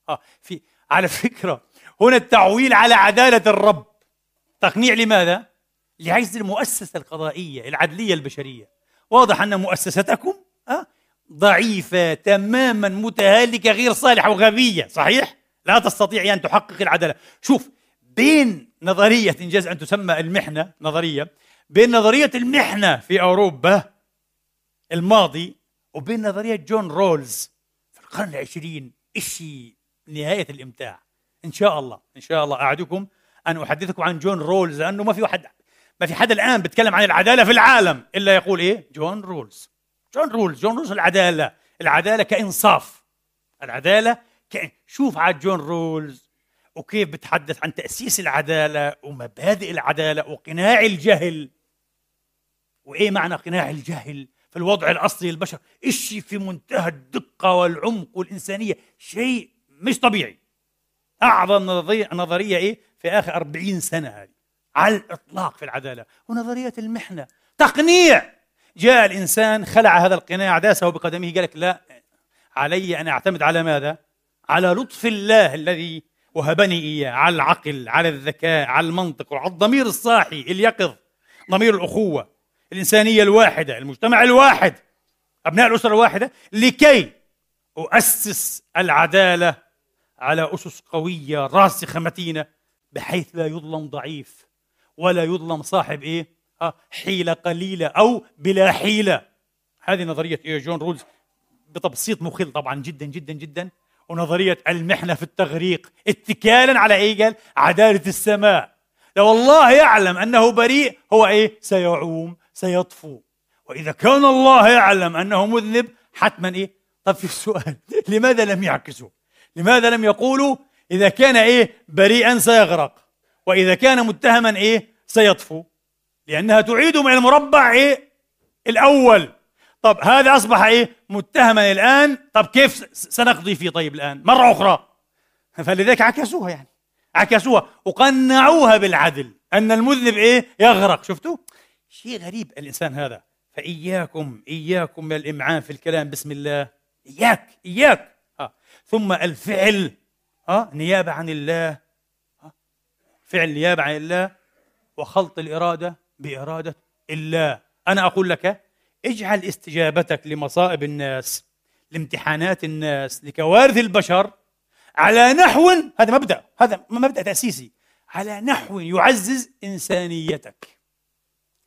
آه في على فكرة هنا التعويل على عدالة الرب. تقنيع لماذا؟ لعجز المؤسسة القضائية العدلية البشرية واضح أن مؤسستكم؟ ضعيفة تماما متهالكة غير صالحة وغبية صحيح؟ لا تستطيع أن تحقق العدالة شوف بين نظرية إن جاز أن تسمى المحنة نظرية بين نظرية المحنة في أوروبا الماضي وبين نظرية جون رولز في القرن العشرين إشي نهاية الإمتاع إن شاء الله إن شاء الله أعدكم أن أحدثكم عن جون رولز لأنه ما في واحد ما في حدا الآن بيتكلم عن العدالة في العالم إلا يقول إيه؟ جون رولز جون رولز جون رولز العدالة. العدالة كإنصاف. العدالة ك... شوف على جون رولز وكيف بتحدث عن تأسيس العدالة ومبادئ العدالة وقناع الجهل. وإيه معنى قناع الجهل؟ في الوضع الأصلي للبشر. إشي في منتهى الدقة والعمق والإنسانية؟ شيء مش طبيعي. أعظم نظرية, إيه؟ في آخر أربعين سنة هذه. على الإطلاق في العدالة ونظرية المحنة. تقنيع! جاء الإنسان خلع هذا القناع داسه بقدمه قال لك لا علي أن أعتمد على ماذا؟ على لطف الله الذي وهبني إياه على العقل على الذكاء على المنطق وعلى الضمير الصاحي اليقظ ضمير الأخوة الإنسانية الواحدة المجتمع الواحد أبناء الأسرة الواحدة لكي أؤسس العدالة على أسس قوية راسخة متينة بحيث لا يظلم ضعيف. ولا يظلم صاحب إيه؟ آه حيلة قليلة أو بلا حيلة. هذه نظرية إيه جون رولز بتبسيط مخل طبعا جدا جدا جدا. ونظرية المحنة في التغريق اتكالا على إيه قال؟ عدالة السماء. لو الله يعلم أنه بريء هو إيه؟ سيعوم سيطفو. وإذا كان الله يعلم أنه مذنب حتما إيه؟ طب في السؤال لماذا لم يعكسوا؟ لماذا لم يقولوا إذا كان إيه؟ بريئا سيغرق؟ وإذا كان متهما إيه؟ سيطفو. لأنها تعيدهم إلى المربع إيه؟ الأول. طب هذا أصبح إيه؟ متهما الآن. طب كيف سنقضي فيه طيب الآن؟ مرة أخرى. فلذلك عكسوها يعني. عكسوها. وقنعوها بالعدل. أن المذنب إيه؟ يغرق. شفتوا؟ شيء غريب الإنسان هذا. فإياكم إياكم من الإمعان في الكلام. بسم الله. إياك إياك. آه. ثم الفعل. آه. نيابة عن الله. فعل نيابة عن الله وخلط الإرادة بإرادة الله أنا أقول لك اجعل استجابتك لمصائب الناس لامتحانات الناس لكوارث البشر على نحو هذا مبدأ هذا مبدأ تأسيسي على نحو يعزز إنسانيتك.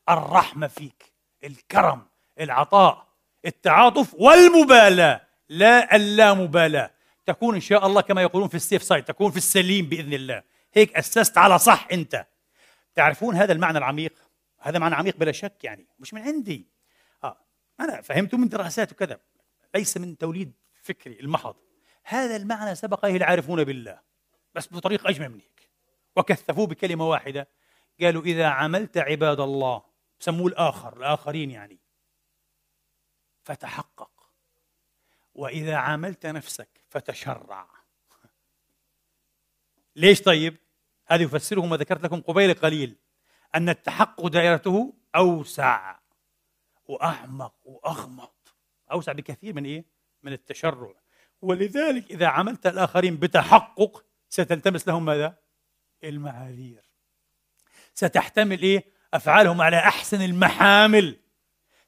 الرحمة فيك الكرم العطاء التعاطف والمبالاة. لا اللامبالاة تكون إن شاء الله كما يقولون في ال safe side تكون في السليم بإذن الله. هيك أسست على صح أنت. تعرفون هذا المعنى العميق؟ هذا معنى عميق بلا شك يعني مش من عندي. آه. أنا فهمته من دراسات وكذا ليس من توليد فكري المحض. هذا المعنى سبق إليه العارفون بالله بس بطريقة أجمل من هيك وكثفوه بكلمة واحدة قالوا إذا عملت عباد الله سموه الآخر الآخرين يعني. فتحقق. وإذا عاملت نفسك فتشرع. ليش طيب؟ هذا يفسره ما ذكرت لكم قبيل قليل أن التحقق دائرته أوسع وأعمق وأغمض أوسع بكثير من إيه؟ من التشرع ولذلك إذا عملت الآخرين بتحقق ستلتمس لهم ماذا؟ المعاذير ستحتمل إيه؟ أفعالهم على أحسن المحامل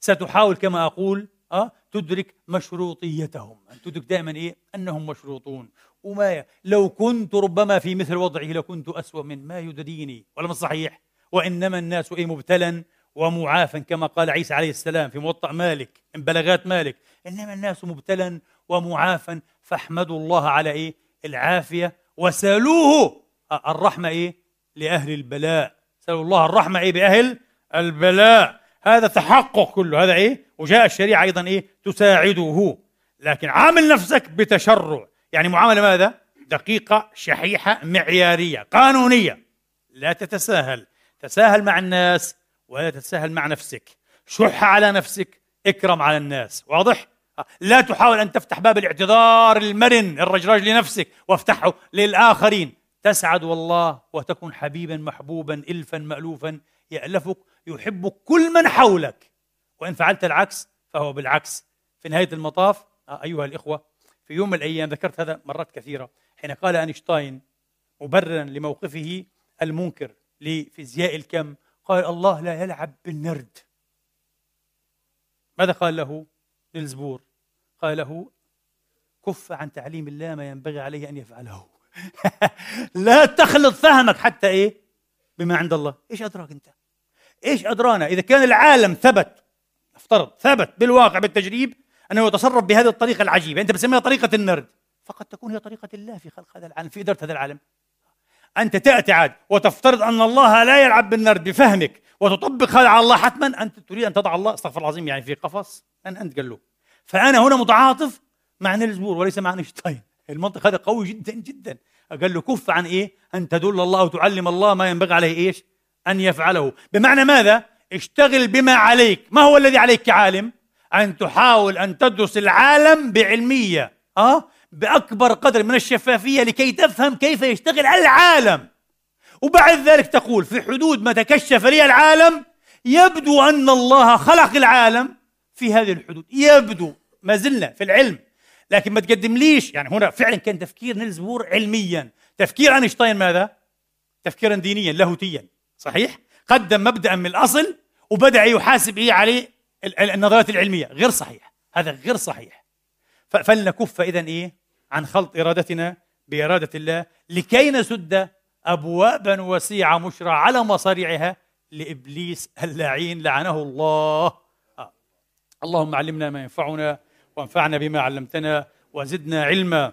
ستحاول كما أقول أه تدرك مشروطيتهم. أن تدرك دائما إيه؟ أنهم مشروطون. وما لو كنت ربما في مثل وضعه لكنت أسوأ من ما يدريني ولا صحيح. وإنما الناس إيه؟ مبتلا ومعافا كما قال عيسى عليه السلام في موطأ مالك من بلاغات مالك. إنما الناس مبتلا ومعافا فاحمدوا الله على إيه؟ العافية. وسألوه الرحمة إيه؟ لأهل البلاء. سألوا الله الرحمة إيه؟ بأهل البلاء. هذا تحقق كله. هذا إيه؟ وجاء الشريعة أيضا إيه؟ تساعده. لكن عامل نفسك بتشرع. يعني معاملة ماذا؟ دقيقة شحيحة معيارية قانونية. لا تتساهل. تساهل مع الناس ولا تتساهل مع نفسك. شح على نفسك إكرم على الناس. واضح؟ لا تحاول أن تفتح باب الاعتذار المرن الرجراج لنفسك وافتحه للآخرين. تسعد والله وتكن حبيبا محبوبا إلفا مألوفا يألفك يحبك كل من حولك. وإن فعلت العكس فهو بالعكس. في نهاية المطاف آه، أيها الإخوة في يوم من الأيام ذكرت هذا مرات كثيرة حين قال أينشتاين مبررا لموقفه المنكر لفيزياء الكم قال الله لا يلعب بالنرد. ماذا قال له نيلز بور قال له كف عن تعليم الله ما ينبغي عليه أن يفعله. لا تخلط فهمك حتى إيه؟ بما عند الله. إيش أدراك أنت؟ إيش أدرانا؟ إذا كان العالم ثبت افترض ثبت بالواقع بالتجريب أنه يتصرف بهذه الطريقة العجيبة. أنت بتسميها طريقة النرد. فقد تكون هي طريقة الله في خلق هذا العالم في إدارة هذا العالم. أنت تأتي عاد وتفترض أن الله لا يلعب بالنرد بفهمك وتطبق هذا على الله حتما. أنت تريد أن تضع الله استغفر العظيم يعني في قفص. أن أنت قال له. فأنا هنا متعاطف مع نيلز بور وليس مع أينشتاين. المنطق هذا قوي جدا جدا. قال له كف عن إيه؟ أن تدل الله وتعلم الله ما ينبغي عليه إيش؟ أن يفعله، بمعنى ماذا؟ اشتغل بما عليك، ما هو الذي عليك كعالم؟ أن تحاول أن تدرس العالم بعلمية، آه؟ بأكبر قدر من الشفافية لكي تفهم كيف يشتغل العالم. وبعد ذلك تقول في حدود ما تكشف لي العالم يبدو أن الله خلق العالم في هذه الحدود، يبدو ما زلنا في العلم لكن ما تقدمليش يعني هنا فعلا كان تفكير نيلز بور علميا تفكير أينشتاين ماذا تفكيرا دينيا لاهوتيا صحيح؟ قدم مبدأ من الأصل وبدأ يحاسب إيه عليه النظريات العلمية. غير صحيح. هذا غير صحيح. فلنكف اذا إيه؟ عن خلط إرادتنا بإرادة الله لكي نسد ابوابا وسيعه مشرعة على مصاريعها لإبليس اللعين لعنه الله. آه. اللهم علمنا ما ينفعنا وانفعنا بما علمتنا وزدنا علما.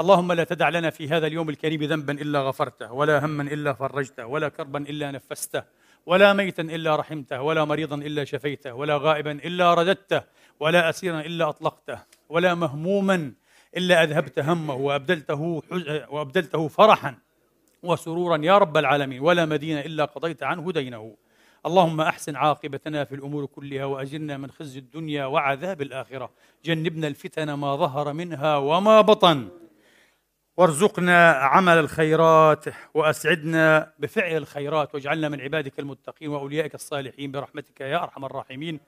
اللهم لا تدع لنا في هذا اليوم الكريم ذنبا إلا غفرته ولا هما إلا فرجته ولا كربا إلا نفسته ولا ميتا إلا رحمته ولا مريضا إلا شفيته ولا غائبا إلا رددته ولا اسيرا إلا أطلقته ولا مهموما إلا أذهبت همه وأبدلته وأبدلته فرحا وسرورا يا رب العالمين ولا مدين إلا قضيت عنه دينه. اللهم أحسن عاقبتنا في الأمور كلها وأجرنا من خزي الدنيا وعذاب الآخرة. جنبنا الفتن ما ظهر منها وما بطن. وارزقنا عمل الخيرات وأسعدنا بفعل الخيرات واجعلنا من عبادك المتقين وأوليائك الصالحين برحمتك يا أرحم الراحمين.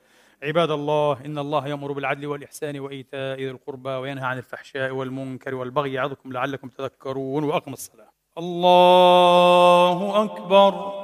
عباد الله إن الله يأمر بالعدل والإحسان وإيتاء ذي القربى وينهى عن الفحشاء والمنكر والبغي يعظكم لعلكم تذكرون وأقم الصلاة. الله أكبر.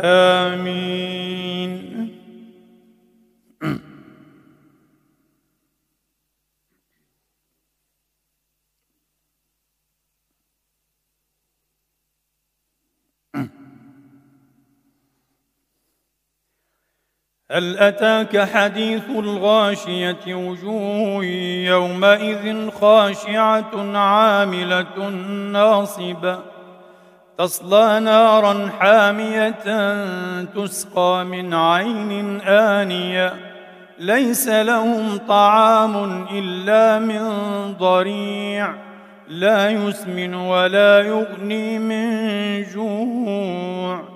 آمين. هل أتاك حديث الغاشية وجوه يومئذ خاشعة عاملة ناصبة تصلى نارا حامية تسقى من عين آنية ليس لهم طعام إلا من ضريع لا يسمن ولا يغني من جوع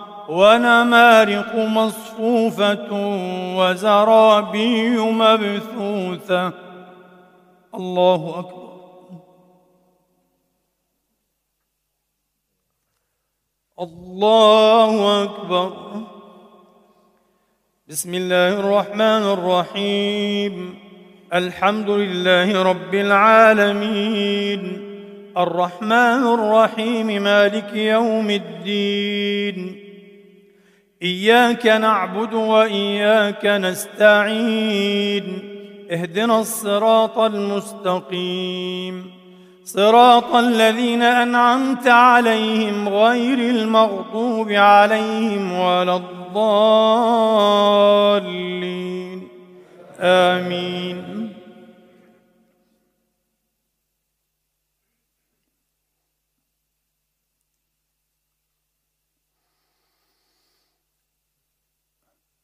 ونمارق مصفوفة وزرابي مبثوثة. الله أكبر. الله أكبر. بسم الله الرحمن الرحيم. الحمد لله رب العالمين. الرحمن الرحيم مالك يوم الدين. إياك نعبد وإياك نستعين. اهدنا الصراط المستقيم. صراط الذين أنعمت عليهم غير المغضوب عليهم ولا الضالين. آمين.